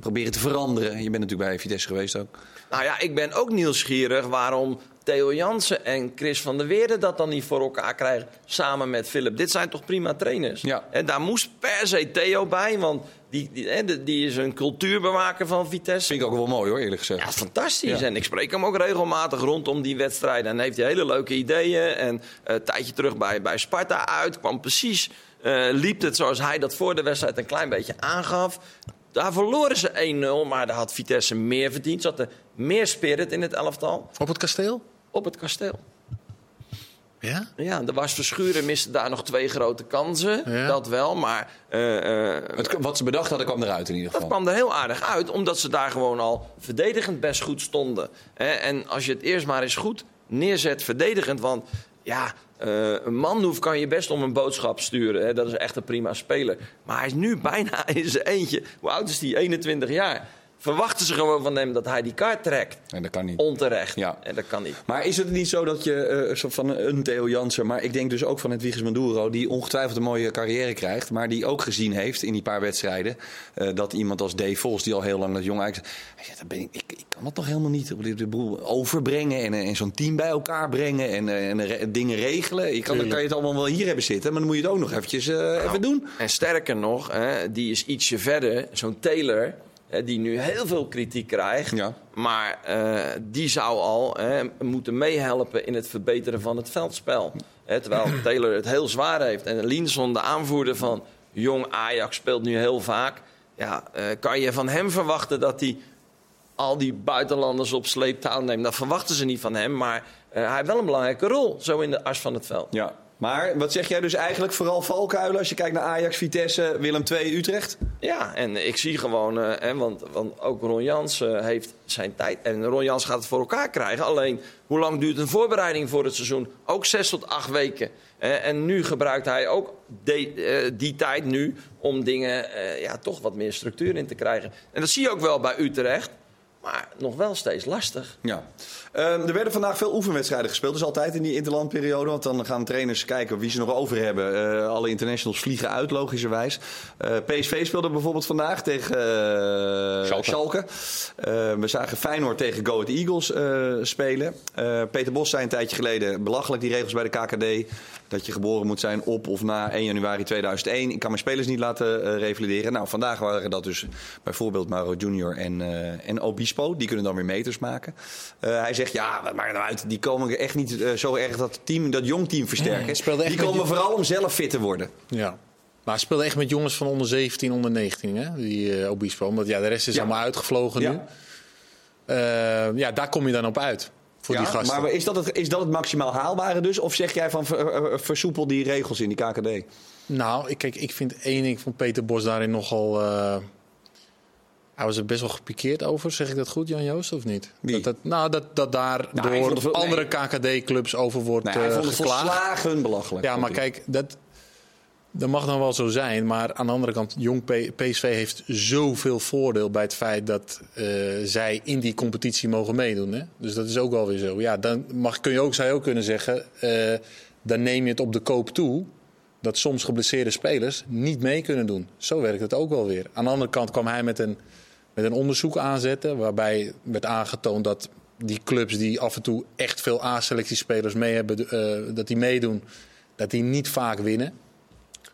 proberen te veranderen. Je bent natuurlijk bij Vitesse geweest ook. Nou ja, ik ben ook nieuwsgierig waarom Theo Jansen en Chris van der Weerden dat dan niet voor elkaar krijgen. Samen met Philip. Dit zijn toch prima trainers? Ja. En daar moest per se Theo bij, want die, die, hè, die- die is een cultuurbewaker van Vitesse. Vind ik ook wel mooi hoor, eerlijk gezegd. Ja, fantastisch. Ja. En ik spreek hem ook regelmatig rondom die wedstrijden. En heeft hij hele leuke ideeën. En eh, een tijdje terug bij, bij Sparta uit. Kwam precies, eh, liep het zoals hij dat voor de wedstrijd een klein beetje aangaf. Daar verloren ze 1-0, maar daar had Vitesse meer verdiend. Zat er meer spirit in het elftal Op het kasteel? Op het kasteel. Ja? Ja, er was Verschuren, miste daar nog twee grote kansen. Ja. Dat wel, maar eh, eh, Het, wat ze bedacht hadden kwam eruit in ieder dat geval. kwam er heel aardig uit. Omdat ze daar gewoon al verdedigend best goed stonden. Hè, En als je het eerst maar eens goed neerzet verdedigend. Want ja, eh, een Manhoef kan je best om een boodschap sturen. Hè, dat is echt een prima speler. Maar hij is nu bijna in zijn eentje. Hoe oud is hij? 21 jaar. Verwachten ze gewoon van hem dat hij die kaart trekt. En dat kan niet. Onterecht. Ja. En dat kan niet. Maar is het niet zo dat je, eh, soort van een Theo Jansen, maar ik denk dus ook van het Wiegers Maduro, die ongetwijfeld een mooie carrière krijgt, maar die ook gezien heeft in die paar wedstrijden, eh, dat iemand als Dave Vos, die al heel lang dat jong eigenlijk, zegt, dat ben ik, ik, ik kan dat toch helemaal niet op de, de boel overbrengen en, eh, en zo'n team bij elkaar brengen en, eh, en re- dingen regelen. Je kan, dan kan je het allemaal wel hier hebben zitten, maar dan moet je het ook nog eventjes eh, even doen. En sterker nog, hè, die is ietsje verder. Zo'n Taylor, die nu heel veel kritiek krijgt. Ja. Maar eh, die zou al hè, moeten meehelpen in het verbeteren van het veldspel. Terwijl Taylor het heel zwaar heeft. En Linson, de aanvoerder van jong Ajax, speelt nu heel vaak. Ja, eh, kan je van hem verwachten dat hij al die buitenlanders op sleeptouw neemt? Dat verwachten ze niet van hem. Maar eh, hij heeft wel een belangrijke rol, zo in de as van het veld. Ja. Maar wat zeg jij dus eigenlijk vooral valkuilen als je kijkt naar Ajax, Vitesse, Willem II, Utrecht? Ja, en ik zie gewoon, eh, hè, want, want ook Ron Jans eh, heeft zijn tijd. En Ron Jans gaat het voor elkaar krijgen. Alleen, hoe lang duurt een voorbereiding voor het seizoen? Ook zes tot acht weken. En nu gebruikt hij ook eh, die tijd nu om dingen ja, toch wat meer structuur in te krijgen. En dat zie je ook wel bij Utrecht. Maar nog wel steeds lastig. Ja. Ehm, er werden vandaag veel oefenwedstrijden gespeeld. Dus altijd in die interlandperiode. Want dan gaan trainers kijken wie ze nog over hebben. Eh, alle internationals vliegen uit, logischerwijs. Eh, PSV speelde bijvoorbeeld vandaag tegen eh, Schalke. Schalke. Eh, we zagen Feyenoord tegen Go Ahead Eagles eh, spelen. Eh, Peter Bos zei een tijdje geleden... belachelijk die regels bij de KKD... dat je geboren moet zijn op of na 1 januari 2001. Ik kan mijn spelers niet laten eh, revalideren. Nou, vandaag waren dat dus bijvoorbeeld Mauro Junior en, eh, en Die kunnen dan weer meters maken. Eh, hij zegt, ja, wat maakt nou uit? Die komen echt niet eh, zo erg dat, team, dat jong team versterken. Die komen vooral om zelf fit te worden. Ja. Maar hij speelde echt met jongens van onder 17, onder 19, hè? die eh, Obispo. Omdat ja, de rest is Ja. allemaal uitgevlogen nu. Ja. Ja, daar kom je dan op uit. Voor die Ja, gasten. maar is dat, het, is dat het maximaal haalbare dus? Of zeg jij van ver- versoepel die regels in die KKD? Nou, ik, kijk, ik vind één ding van Peter Bos daarin nogal... hij was er best wel gepikeerd over, zeg ik dat goed, Jan Joost, of niet? Wie? Dat, dat, nou, dat, dat daar Nou, door het andere nee. KKD-clubs over wordt Nee, hij eh, vond het geklaagd. volslagen belachelijk. Ja, maar kijk, dat, dat mag dan wel zo zijn. Maar aan de andere kant, jong P- PSV heeft zoveel voordeel bij het feit dat eh, zij in die competitie mogen meedoen. Hè? Dus dat is ook wel weer zo. Ja, dan mag, kun je ook, zou je ook kunnen zeggen, eh, dan neem je het op de koop toe. Dat soms geblesseerde spelers niet mee kunnen doen. Zo werkt het ook wel weer. Aan de andere kant kwam hij met een, met een onderzoek aanzetten. Waarbij werd aangetoond dat die clubs die af en toe echt veel A-selectiespelers mee hebben, eh, dat die meedoen, dat die niet vaak winnen.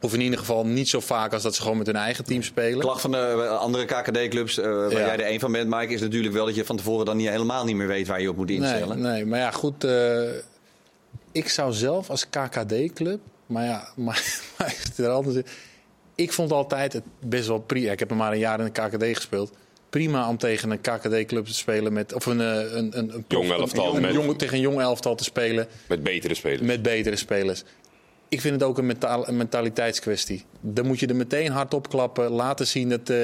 Of in ieder geval niet zo vaak als dat ze gewoon met hun eigen team spelen. klacht van de eh, andere KKD-clubs, eh, waar Ja. jij er een van bent, Mike, is natuurlijk wel dat je van tevoren dan niet, helemaal niet meer weet waar je op moet Nee, instellen. nee, maar ja, goed. ik zou zelf als KKD-club, maar ja, maar, maar. Ik vond altijd het best wel prima. Ik heb er maar een jaar in de KKD gespeeld. Prima om tegen een KKD-club te spelen met of een, eh, een, een, Jong elftal een, een met- jong- tegen een jong elftal te spelen Met betere spelers. met betere spelers. Ik vind het ook een, mentaal, een mentaliteitskwestie. Dan moet je er meteen hard op klappen, laten zien dat, eh,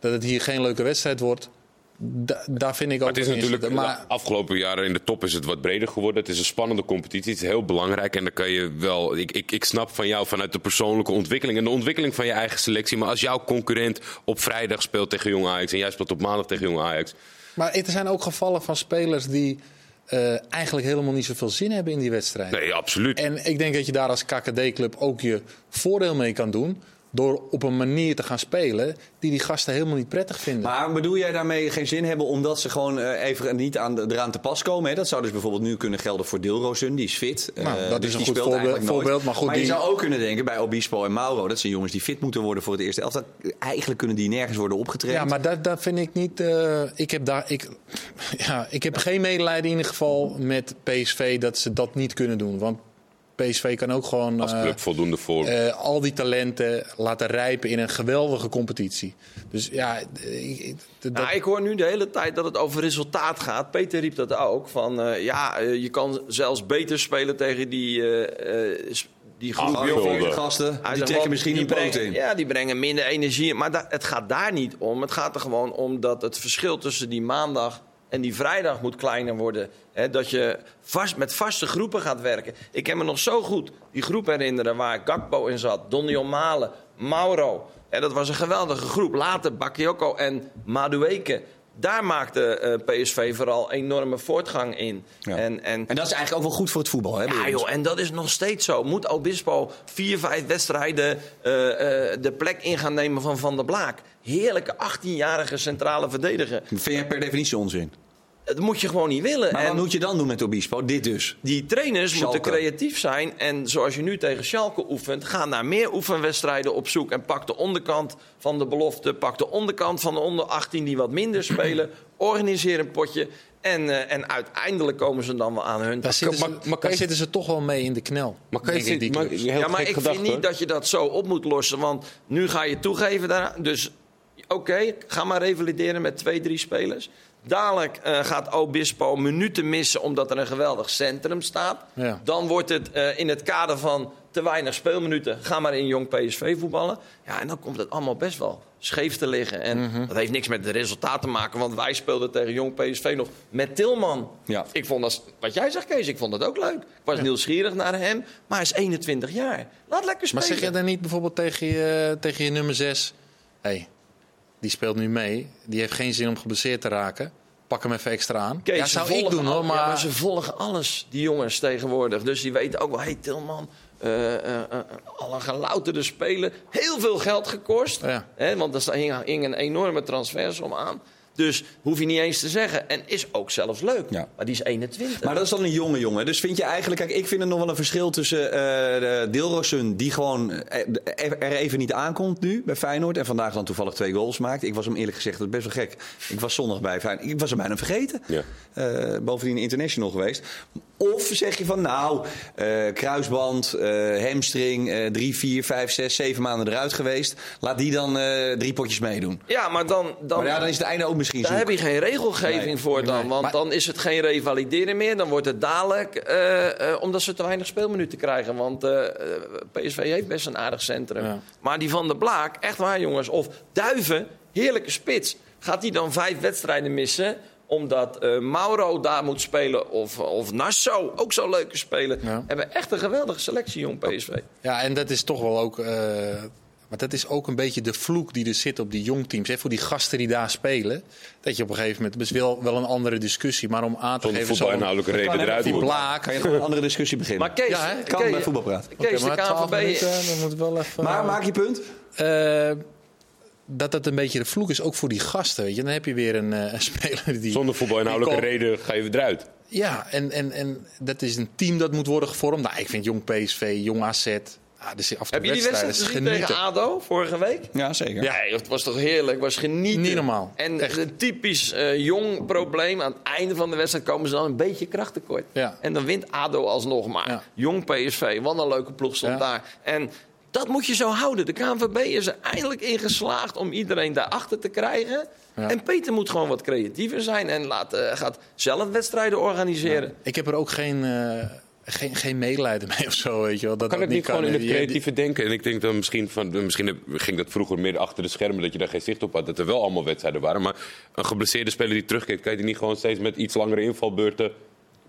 dat het hier geen leuke wedstrijd wordt. Da- daar vind ik ook Maar het is natuurlijk, de Maar afgelopen jaren in de top is het wat breder geworden. Het is een spannende competitie. Het is heel belangrijk. En dan kan je wel. Ik, ik, ik snap van jou vanuit de persoonlijke ontwikkeling en de ontwikkeling van je eigen selectie. Maar als jouw concurrent op vrijdag speelt tegen Jong Ajax en jij speelt op maandag tegen Jong Ajax. Maar er zijn ook gevallen van spelers die eh, eigenlijk helemaal niet zoveel zin hebben in die wedstrijd. Nee, absoluut. En ik denk dat je daar als KKD-club ook je voordeel mee kan doen. Door op een manier te gaan spelen die die gasten helemaal niet prettig vinden. Maar bedoel jij daarmee geen zin hebben omdat ze gewoon eh, even niet aan eraan te pas komen? Hè? Dat zou dus bijvoorbeeld nu kunnen gelden voor Dilrosun, die is fit. Nou, Eh, dat dus is een goed voorbeeld- maar goed, je die- zou ook kunnen denken bij Obispo en Mauro, dat zijn jongens die fit moeten worden voor het eerste elftal. Eigenlijk kunnen die nergens worden opgetraind. Ja, maar dat, dat vind ik niet. eh, ik, heb daar, ik, ja, ik heb geen medelijden in ieder geval met PSV dat ze dat niet kunnen doen. Want PSV kan ook gewoon Als eh, club voldoende voor. eh, al die talenten laten rijpen in een geweldige competitie. Dus ja, ik- dat- Nou, ik hoor nu de hele tijd dat het over resultaat gaat. Peter riep dat ook. Van, eh, ja, je kan zelfs beter spelen tegen die, eh, eh, die groep Ah, gasten, Hij die trekken misschien die een poot in. Ja, die brengen minder energie. Maar da- het gaat daar niet om. Het gaat er gewoon om dat het verschil tussen die maandag en die vrijdag moet kleiner worden. Hè, dat je vast, met vaste groepen gaat werken. Ik kan me nog zo goed die groep herinneren waar Gakpo in zat. Donny Malen, Mauro. En dat was een geweldige groep. Later Bakayoko en Madueke. Daar maakte eh, PSV vooral enorme voortgang in. Ja. En, en, En dat is eigenlijk ook wel goed voor het voetbal, hè? ja, joh, en dat is nog steeds zo. Moet Obispo vier, vijf wedstrijden eh, eh, de plek in gaan nemen van Van der Blaak? Heerlijke 18-jarige centrale verdediger. Vind jij per definitie onzin? Dat moet je gewoon niet willen. Maar en wat moet je dan doen met Obispo? Dit dus. die trainers Schalke. moeten creatief zijn. En zoals je nu tegen Schalke oefent, ga naar meer oefenwedstrijden op zoek. En pak de onderkant van de belofte. Pak de onderkant van de onder 18 die wat minder spelen. Organiseer een potje. En, eh, en uiteindelijk komen ze dan wel aan hun. daar, zitten, maar- ze, maar daar je- zitten ze toch wel mee in de knel. maar kan je denk ik, die maar, clubs. heel ja, maar gek ik gedacht, vind niet dat je dat zo op moet lossen. Want nu ga je toegeven daar. Dus oké, ga maar revalideren met twee, drie spelers. Dadelijk eh, gaat Obispo minuten missen omdat er een geweldig centrum staat. Ja. Dan wordt het eh, in het kader van te weinig speelminuten. Ga maar in jong PSV voetballen. Ja, en dan komt het allemaal best wel scheef te liggen. En Mhm. dat heeft niks met het resultaat te maken. Want wij speelden tegen jong PSV nog met Tilman. Ja. Ik vond dat, wat jij zegt Kees, ik vond dat ook leuk. Ik was nieuwsgierig naar hem. Maar hij is 21 jaar. Laat lekker spelen. Maar zeg je dan niet bijvoorbeeld tegen je, tegen je nummer 6... hey, die speelt nu mee. Die heeft geen zin om geblesseerd te raken. Pak hem even extra aan. Kees, ja, zou ik doen hoor, maar... Ja, maar ze volgen alles, die jongens tegenwoordig. Dus die weten ook wel, hé hey, Tilman, eh, eh, eh, al een gelouterde speler. Heel veel geld gekost. Ja. Hè, want er hing, hing een enorme transfersom aan. Dus hoef je niet eens te zeggen. En is ook zelfs leuk. Ja. Maar die is 21. Maar dat is dan een jonge jongen. Dus vind je eigenlijk... Kijk, ik vind er nog wel een verschil tussen eh de Dilrosun... die gewoon eh, er even niet aankomt nu bij Feyenoord... en vandaag dan toevallig twee goals maakt. Ik was hem eerlijk gezegd, dat is best wel gek. Ik was zondag bij Feyenoord. Ik was hem bijna vergeten. Ja. Eh, bovendien international geweest. Of zeg je van nou, eh, kruisband, eh, hamstring... eh, drie, vier, vijf, zes, zeven maanden eruit geweest. Laat die dan eh, drie potjes meedoen. ja, maar dan, dan, Maar ja, dan is het einde ook misschien daar heb je geen regelgeving Nee. voor dan. Nee. Want Maar- dan is het geen revalideren meer. Dan wordt het dadelijk, eh, eh, omdat ze te weinig speelminuten krijgen. Want eh, PSV heeft best een aardig centrum. Ja. Maar die van de Blaak, echt waar jongens. Of Duiven, heerlijke spits. Gaat die dan vijf wedstrijden missen? Omdat Mauro daar moet spelen. Of, of Nassau, ook zo'n leuke speler. Ja. Hebben echt een geweldige selectie, jong PSV. Ja, en dat is toch wel ook. Maar dat is ook een beetje de vloek die er zit op die jongteams. Hè, voor die gasten die daar spelen. Dat je op een gegeven moment. Het is wel, wel een andere discussie. Maar om aan te Zonder geven. zo'n- voetbalinhoudelijke reden eruit Die blaak. Kan je gewoon een andere discussie beginnen. Maar Kees, Ja, hè? kan Kees, bij voetbalpraat. Kees, Oké, maar de 12 KNVB... minuten, dan moet wel even. Maar maak je punt? Eh, dat dat een beetje de vloek is, ook voor die gasten. Weet je. Dan heb je weer een, eh, speler die. Zonder voetbalinhoudelijke die reden ga je eruit. Ja, en, en, en dat is een team dat moet worden gevormd. Nou, ik vind jong PSV, jong AZ. Ah, dus af Heb toe je die wedstrijd gezien tegen. ADO vorige week? Ja, zeker. Ja, het was toch heerlijk. Het was genieten. Niet normaal. En Echt. een typisch eh, jong probleem. Aan het einde van de wedstrijd komen ze dan een beetje krachttekort. Ja. En dan wint ADO alsnog maar. Ja. Jong PSV, wat een leuke ploeg stond Ja. daar. En dat moet je zo houden. De KNVB is er eindelijk in geslaagd om iedereen daarachter te krijgen. Ja. En Peter moet gewoon wat creatiever zijn. En laat, eh, gaat zelf wedstrijden organiseren. Ik heb er ook geen, eh, geen, geen medelijden mee of zo, weet je wel. Dat Kan dat ik niet gewoon in het creatieve denken? En ik denk dan misschien van, misschien ging dat vroeger meer achter de schermen, dat je daar geen zicht op had, dat er wel allemaal wedstrijden waren. Maar een geblesseerde speler die terugkeert, kan je die niet gewoon steeds met iets langere invalbeurten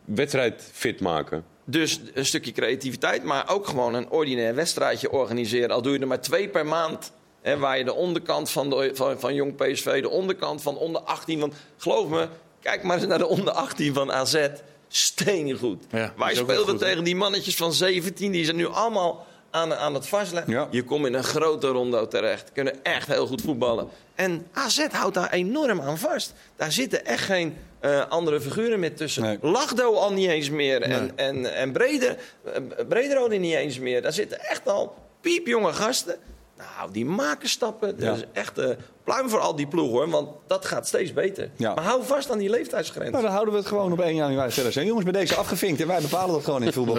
wedstrijd fit maken? Dus een stukje creativiteit, maar ook gewoon een ordinair wedstrijdje organiseren. Al doe je er maar twee per maand. Hè, waar je de onderkant van, de, van, van Jong PSV, de onderkant van onder 18. Want geloof me, kijk maar eens naar de onder 18 van AZ. Stenen goed. Ja, Wij speelden tegen die mannetjes van 17. Die zijn nu allemaal aan, aan het vastleggen. Ja. Je komt in een grote rondo terecht. Kunnen echt heel goed voetballen. En AZ houdt daar enorm aan vast. Daar zitten echt geen eh, andere figuren meer tussen. Nee. Lachdo al niet eens meer. En, Nee. en, en Breder, eh, Brederode niet eens meer. Daar zitten echt al piepjonge gasten. Nou, die maken stappen. Ja. Dat is echt eh pluim voor al die ploegen, hoor. Want dat gaat steeds beter. Ja. Maar hou vast aan die leeftijdsgrens. Nou, dan houden we het gewoon op 1 januari verder. Zijn jongens, bij deze afgevinkt. En wij bepalen dat gewoon in het voetbal.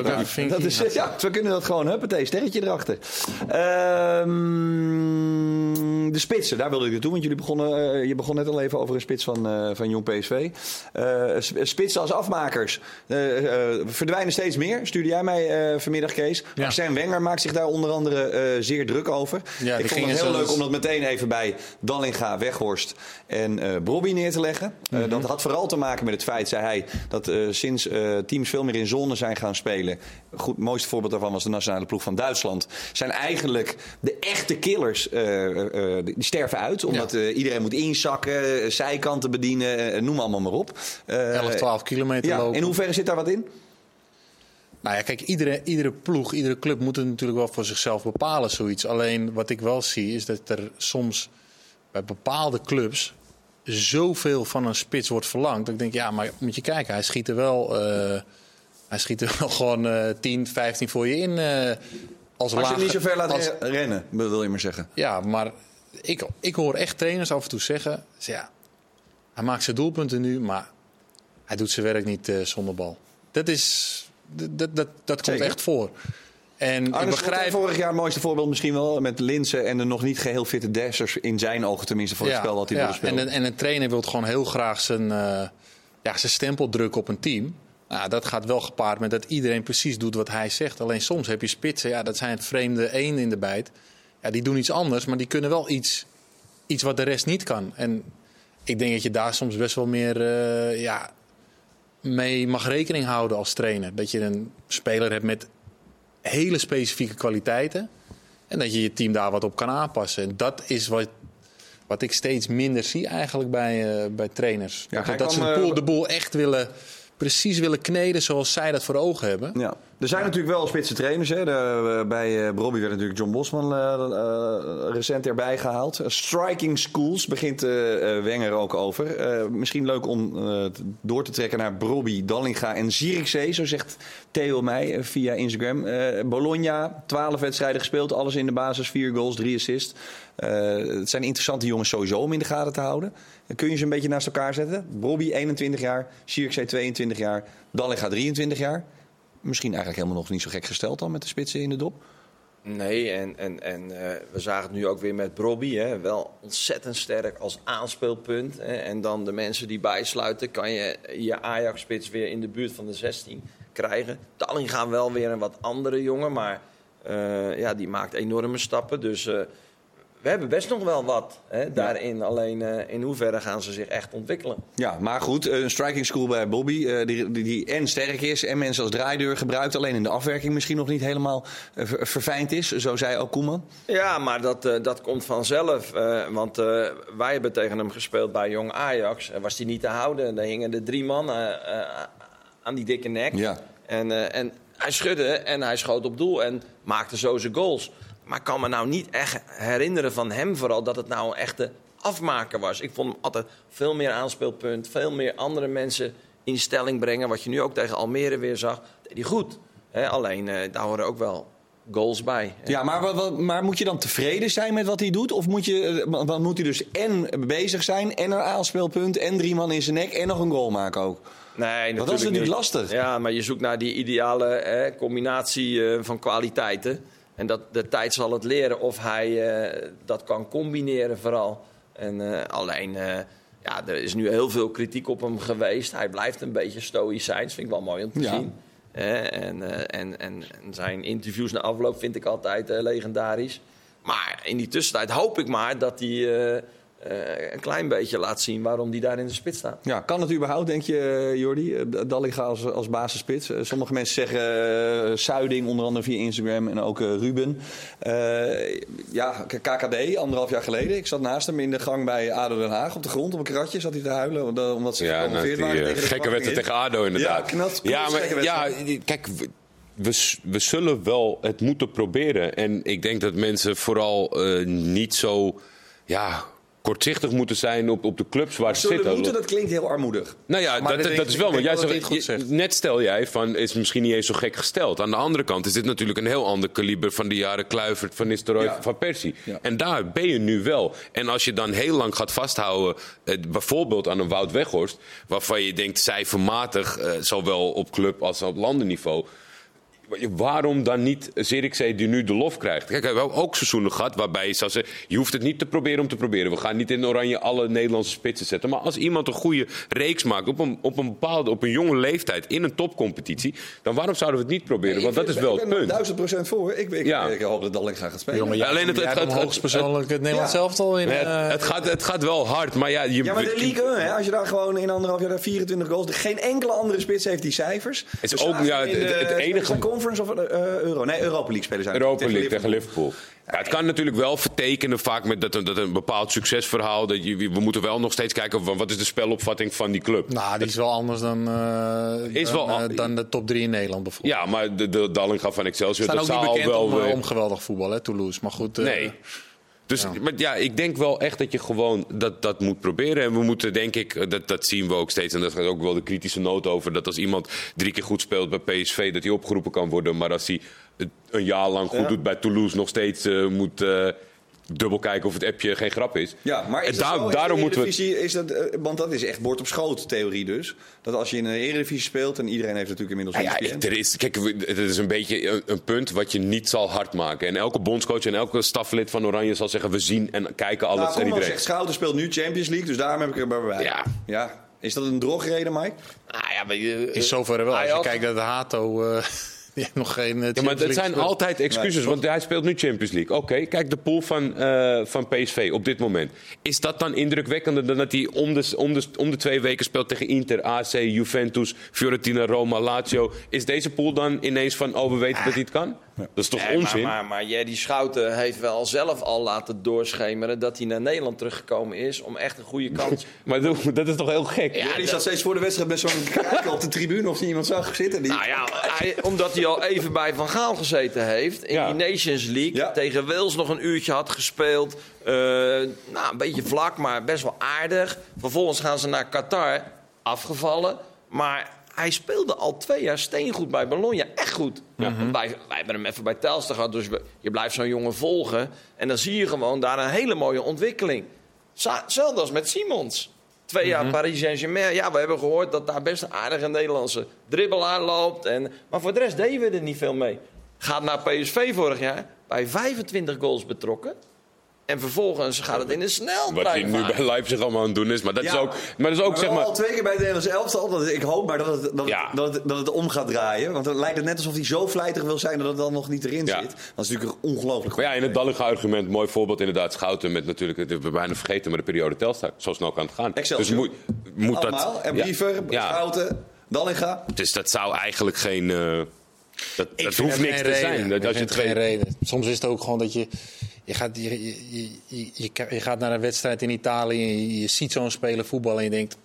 Dat is, ja, we kunnen dat gewoon. Huppatee, sterretje erachter. Ehm, de spitsen, daar wilde ik naartoe. Want jullie begonnen, eh, je begon net al even over een spits van, eh, van Jong PSV. Eh, s- spitsen als afmakers eh, eh, verdwijnen steeds meer. Stuurde jij mij eh, vanmiddag, Kees. Ja. Arsène Wenger maakt zich daar onder andere eh, zeer druk over. Ja, ik vond het heel zelfs- leuk om dat meteen even bij Dallinga, Weghorst en Brobby neer te leggen. Eh, Mhm. dat had vooral te maken met het feit, zei hij, dat eh, sinds teams veel meer in zone zijn gaan spelen. Goed, het mooiste voorbeeld daarvan was de nationale ploeg van Duitsland. Zijn eigenlijk de echte killers, die sterven uit. Omdat iedereen moet inzakken, zijkanten bedienen, noem allemaal maar op. Eh, 11, 12 kilometer ja, lopen. in hoeverre zit daar wat in? Nou ja, kijk, iedere, iedere ploeg, iedere club moet het natuurlijk wel voor zichzelf bepalen, zoiets. Alleen wat ik wel zie, is dat er soms bij bepaalde clubs zoveel van een spits wordt verlangd. Dat ik denk, ja, maar moet je kijken, hij schiet er wel, eh, hij schiet er wel gewoon eh 10, 15 voor je in. eh als Als je hem lage- niet zo ver laat als- re- rennen, wil je maar zeggen. Ja, maar ik, ik hoor echt trainers af en toe zeggen, ze, ja, hij maakt zijn doelpunten nu, maar hij doet zijn werk niet eh, zonder bal. Dat is, dat, dat, dat, dat komt Zeker. echt voor. En ik begrijp, vorig jaar het mooiste voorbeeld misschien wel met Linsen en de nog niet geheel fitte Dessers in zijn ogen tenminste voor het spel wat hij ja, spelen. En, een- en een trainer wil gewoon heel graag zijn, eh, ja, zijn stempel drukken op een team. Nou, dat gaat wel gepaard met dat iedereen precies doet wat hij zegt. Alleen soms heb je spitsen, ja, dat zijn het vreemde één in de bijt. Ja, die doen iets anders, maar die kunnen wel iets, iets wat de rest niet kan. En ik denk dat je daar soms best wel meer eh, ja, mee mag rekening houden als trainer. Dat je een speler hebt met hele specifieke kwaliteiten. En dat je je team daar wat op kan aanpassen. En dat is wat, wat ik steeds minder zie eigenlijk bij, eh, bij trainers. Ja, dat ze de eh, boel, de boel echt willen, precies willen kneden zoals zij dat voor ogen hebben. Ja. Er zijn natuurlijk wel spitse trainers. Hè. De, eh, bij eh Brobby werd natuurlijk John Bosman eh, recent erbij gehaald. Eh, striking schools begint Wenger ook over. Misschien leuk om door te trekken naar Brobby, Dallinga en Zierikzee. Zo zegt Theo mij via Instagram. Bologna, 12 wedstrijden gespeeld. Alles in de basis, 4 goals, 3 assists. Eh, het zijn interessante jongens sowieso om in de gaten te houden. Kun je ze een beetje naast elkaar zetten. Brobby 21 jaar, Zierikzee 22 jaar, Dallinga 23 jaar. Misschien eigenlijk helemaal nog niet zo gek gesteld dan met de spitsen in de dop. Nee, en, en, en eh, we zagen het nu ook weer met Brobby. Hè. Wel ontzettend sterk als aanspeelpunt. Hè. En dan de mensen die bijsluiten, kan je je Ajax-spits weer in de buurt van de 16 krijgen. Talling gaan wel weer een wat andere jongen, maar eh, ja, die maakt enorme stappen. Dus we hebben best nog wel wat hè, daarin. Alleen eh, in hoeverre gaan ze zich echt ontwikkelen? Ja, maar goed, een striking school bij Bobby, eh, die, die, die en sterk is en mensen als draaideur gebruikt. Alleen in de afwerking misschien nog niet helemaal eh, ver- verfijnd is, zo zei ook Koeman. Ja, maar dat, eh, dat komt vanzelf. eh, want eh, wij hebben tegen hem gespeeld bij Jong Ajax. En was hij niet te houden. Daar hingen de drie man eh, eh, aan die dikke nek. Ja. En, eh, en hij schudde en hij schoot op doel en maakte zo zijn goals. Maar ik kan me nou niet echt herinneren van hem vooral dat het nou een echte afmaker was. Ik vond hem altijd veel meer aanspeelpunt, veel meer andere mensen in stelling brengen. Wat je nu ook tegen Almere weer zag, deed hij goed. Alleen eh, daar horen ook wel goals bij. Ja, maar, wat- wat- maar moet je dan tevreden zijn met wat hij doet? Of moet, je, eh, dan moet hij dus en bezig zijn en een aanspeelpunt en drie man in zijn nek en nog een goal maken ook? Nee, dat is natuurlijk niet. lastig. Ja, maar je zoekt naar die ideale combinatie eh, van kwaliteiten. En dat, de tijd zal het leren of hij eh, dat kan combineren vooral. En eh, alleen, eh, ja, er is nu heel veel kritiek op hem geweest. Hij blijft een beetje stoïcijns, vind ik wel mooi om te Ja. zien. Eh, en, en, en, en zijn interviews na afloop vind ik altijd legendarisch. Maar in die tussentijd hoop ik maar dat hij eh, een klein beetje laat zien waarom hij daar in de spits staat. Ja, kan het überhaupt, denk je, eh, Jordi? Eh, Dallinga als, als basisspits. Sommige mensen zeggen eh, Zuiding, onder andere via Instagram, en ook Ruben. Eh, ja, KKD, anderhalf jaar geleden. Ik zat naast hem in de gang bij ADO Den Haag. Op de grond, op een kratje zat hij te huilen. omdat- ze Ja, nou, gepromoveerd die waren tegen de gekke wedstrijd tegen. ADO inderdaad. Ja, knalt- ja, maar, ja, kijk, we, we, zullen wel het moeten proberen. En ik denk dat mensen vooral eh, niet zo... Ja, kortzichtig moeten zijn op, op de clubs waar ze zitten. moeten, dat klinkt heel armoedig. Nou ja, dat, dat is wel. Want jij zegt, je- net stel jij van is misschien niet eens zo gek gesteld. Aan de andere kant is dit natuurlijk een heel ander kaliber van de jaren Kluivert, van Nistelrooy, Ja. van Persie. Ja. En daar ben je nu wel. En als je dan heel lang gaat vasthouden, eh, bijvoorbeeld aan een Wout Weghorst, waarvan je denkt cijfermatig, eh, zowel op club als op landenniveau. Waarom dan niet Zirkzee die nu de lof krijgt? Kijk, we hebben ook seizoenen gehad waarbij je zou zeggen... je hoeft het niet te proberen om te proberen. We gaan niet in oranje alle Nederlandse spitsen zetten. Maar als iemand een goede reeks maakt op een, op een bepaalde, op een jonge leeftijd... in een topcompetitie, dan waarom zouden we het niet proberen? Want dat is wel ik het ben er punt. duizend procent voor. Ik, ik, Ja. ik hoop dat Dallinga gaat spelen. Jongen, jij, Alleen het- het- hebt het- het- het Nederlands Ja. elftal in. Nee, het, eh, het, gaat, het gaat wel hard, maar ja... Je, Ja, maar de League 1, hè, als je daar gewoon in anderhalf jaar daar 24 goals... Geen enkele andere spits heeft die cijfers. is We ook- ja, het- het enige- Conference of eh, Euro? Nee, Europa League spelen zijn. Europa League tegen Liverpool. Ja, het kan natuurlijk wel vertekenen vaak met dat, een- dat een bepaald succesverhaal. Dat je, we moeten wel nog steeds kijken van wat is de spelopvatting van die club. nou, die is wel anders dan, eh, Is dan, wel- eh, dan de top 3 in Nederland bijvoorbeeld. Ja, maar de, de Dallinga van Excelsior, Ze dat staan ook niet bekend wel... om, eh, weer- om geweldig voetbal, hè, Toulouse. Maar goed, eh, Nee. Dus Ja. Maar ja, ik denk wel echt dat je gewoon dat, dat moet proberen. En we moeten, denk ik, dat, dat zien we ook steeds. En dat gaat ook wel de kritische noot over. Dat als iemand drie keer goed speelt bij PSV, dat hij opgeroepen kan worden. Maar als hij het een jaar lang goed Ja. doet bij Toulouse, nog steeds eh, moet eh, dubbel kijken of het appje geen grap is. Ja, maar is zo? Daarom moeten we. Eredivisie Is dat, eh, want dat is echt bord op schoot theorie dus. Dat als je in een Eredivisie speelt... en iedereen heeft natuurlijk inmiddels ja, ik- er is, kijk, het is een beetje een, een punt wat je niet zal hard maken. En elke bondscoach en elke staflid van Oranje zal zeggen: we zien en kijken alles Nou, en iedereen. zegt Schouten speelt nu Champions League, dus daarom heb ik er bij. Ja. ja. Is dat een drogreden, Mike? Nou ja, maar je, in zoverre wel. Als je kijkt naar de Hato, eh, die heeft nog geen eh, Ja, maar het zijn altijd altijd excuses, want hij speelt nu Champions League. Oké, kijk de pool van, eh, van PSV op dit moment. Is dat dan indrukwekkender dan dat hij om de, om, de, om de twee weken speelt tegen Inter, AC, Juventus, Fiorentina, Roma, Lazio? Is deze pool dan ineens van, oh, we weten dat hij het kan? Dat is toch Nee, onzin? Maar, maar, maar Jerry Schouten heeft wel zelf al laten doorschemeren dat hij naar Nederland teruggekomen is om echt een goede kans. Maar dat- dat is toch heel gek? Ja, die zat steeds voor de wedstrijd met zo'n kijker op de tribune of die iemand zag zitten. Die... nou ja, hij- omdat hij al even bij Van Gaal gezeten heeft in Ja. die Nations League. Ja. Tegen Wales nog een uurtje had gespeeld. Eh, nou, een beetje vlak, maar best wel aardig. Vervolgens gaan ze naar Qatar, afgevallen. Maar hij speelde al twee jaar steengoed bij Bologna. Echt goed. Want wij, wij hebben hem even bij Telstar gehad. Dus we- je blijft zo'n jongen volgen. En dan zie je gewoon daar een hele mooie ontwikkeling. Hetzelfde als met Simons. Twee jaar Paris Saint-Germain. Ja, we hebben gehoord dat daar best een aardige Nederlandse dribbelaar loopt. En, maar voor de rest deden we er niet veel mee. Gaat naar PSV vorig jaar. Bij 25 goals betrokken. En vervolgens gaat het in een Wat hij sneltrein. nu bij Leipzig allemaal aan het doen is. Maar dat Ja. is ook, maar dat is ook Maar zeg maar... al twee keer bij het Nederlands elftal. Dat, ik hoop maar dat het, dat, het- dat, het, dat het om gaat draaien. Want dan lijkt het net alsof hij zo vlijtig wil zijn dat het dan nog niet erin Ja. zit. Dat is natuurlijk ongelooflijk goed. Maar ja, in het Dallinga-argument, mooi voorbeeld inderdaad. Schouten met natuurlijk, het hebben we bijna vergeten, maar de periode Telstar. Zo snel kan het gaan. Excelsior. Dus moet, moet Allemaal. dat... en. Briever, Ja. Schouten, Dallinga. Dus dat zou eigenlijk geen... eh, dat hoeft niks te reden. zijn. Dat als je geen reden. Soms is het ook gewoon dat je. Je gaat, je, je, je, je, je- je gaat naar een wedstrijd in Italië en je, ziet zo'n speler voetballen en je denkt,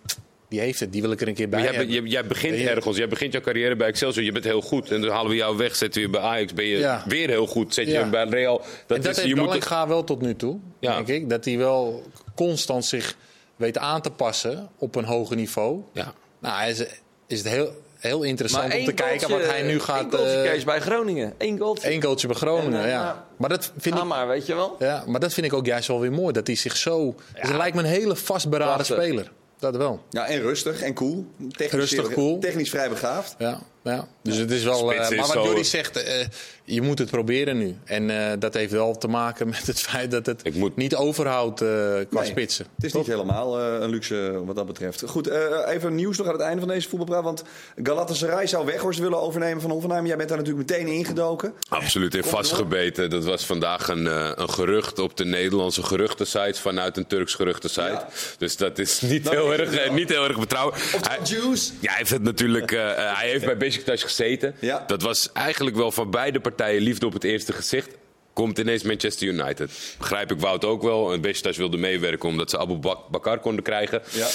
die heeft het, die wil ik er een keer bij jij, hebben. be- jij, jij begint ergens, jij begint jouw carrière bij Excelsior, je bent heel goed. En dan halen we jou weg, zetten we je bij Ajax, ben je Ja. weer heel goed. Zet je Ja. hem bij Real. Dat en dat is, je moet Dallinga wel tot nu toe, Ja. denk ik. Dat hij wel constant zich weet aan te passen op een hoger niveau. Ja. Nou, hij is, is het heel, heel interessant om te kijken wat hij nu gaat... goaltje eh, Kees bij Groningen. Eén goaltje. Eén goaltje bij Groningen, En, ja. nou, Maar dat vind ik maar, weet je wel. Ja, maar dat vind ik ook juist wel weer mooi. Dat hij zich zo. Dus hij lijkt me een hele vastberaden Prachtig. speler. Dat wel. Ja, en rustig en cool. Technisch, Rustig, cool. Technisch vrij begaafd. Ja, ja. Dus het is wel. Eh, maar wat Jordi zegt, eh, je moet het proberen nu. En eh, dat heeft wel te maken met het feit dat het Ik moet- niet overhoudt eh, qua Nee, spitsen. Het is niet helemaal eh, een luxe wat dat betreft. Goed, eh, even nieuws nog aan het einde van deze voetbalpraat. Want Galatasaray zou Weghorst willen overnemen van Hoffenheim. Jij bent daar natuurlijk meteen ingedoken. Absoluut in vastgebeten. Dat was vandaag een, eh, een gerucht op de Nederlandse geruchtensite vanuit een Turks geruchtensite. Ja. Dus dat is niet, Dat heel erg, niet heel erg betrouwbaar. Of Hij- Juice. Ja, hij heeft het natuurlijk. hij heeft bij Besiktas gezeten. Ja. Dat was eigenlijk wel van beide partijen liefde op het eerste gezicht. Komt ineens Manchester United. Begrijp ik Wout ook wel. En Besiktas wilde meewerken omdat ze Abu Bak- Bakar konden krijgen. Ja.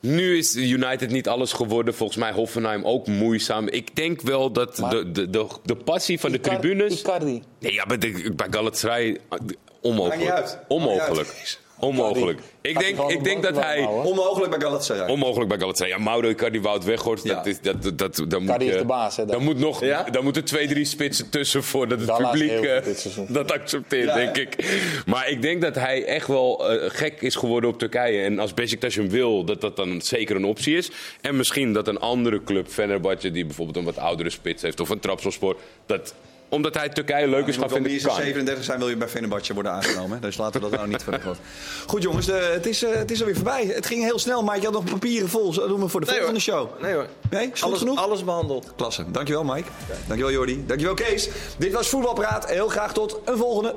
Nu is United niet alles geworden. Volgens mij Hoffenheim ook moeizaam. Ik denk wel dat de, de, de, de passie van de tribunes... Icardi. Nee, ja, maar de- bij Galatasaray, Onmogelijk. Niet uit. Onmogelijk. Onmogelijk. Ik denk, ik denk dat hij... Onmogelijk bij Galatasaray. Onmogelijk bij Galatasaray. Ja, Mauro Icardi, Wout Weghorst, Ja. dat is, dat, dat, dat, dan moet is de baas, hè. Dan, moet nog, Ja? dan moeten twee, drie spitsen tussen voordat het publiek eh, dat accepteert, Ja, denk ik. Maar ik denk dat hij echt wel eh, gek is geworden op Turkije. En als Beşiktaş hem wil, dat dat dan zeker een optie is. En misschien dat een andere club, Fenerbahce, die bijvoorbeeld een wat oudere spits heeft... of een Trabzonspor, dat omdat hij Turkije leuk is Je gaan vinden, minstens kan. 37 zijn, wil je bij Fenerbahce worden aangenomen. Dus laten we dat nou niet van de grond. Goed jongens, de- het, is, eh, het is alweer voorbij. Het ging heel snel, maar je had nog papieren vol. Zo doen we voor de Nee, volgende hoor. show. Nee hoor. Nee, is goed alles, genoeg? alles behandeld. Klasse. Dankjewel Mike. Dankjewel Jordi. Dankjewel Kees. Dit was Voetbalpraat. Heel graag tot een volgende.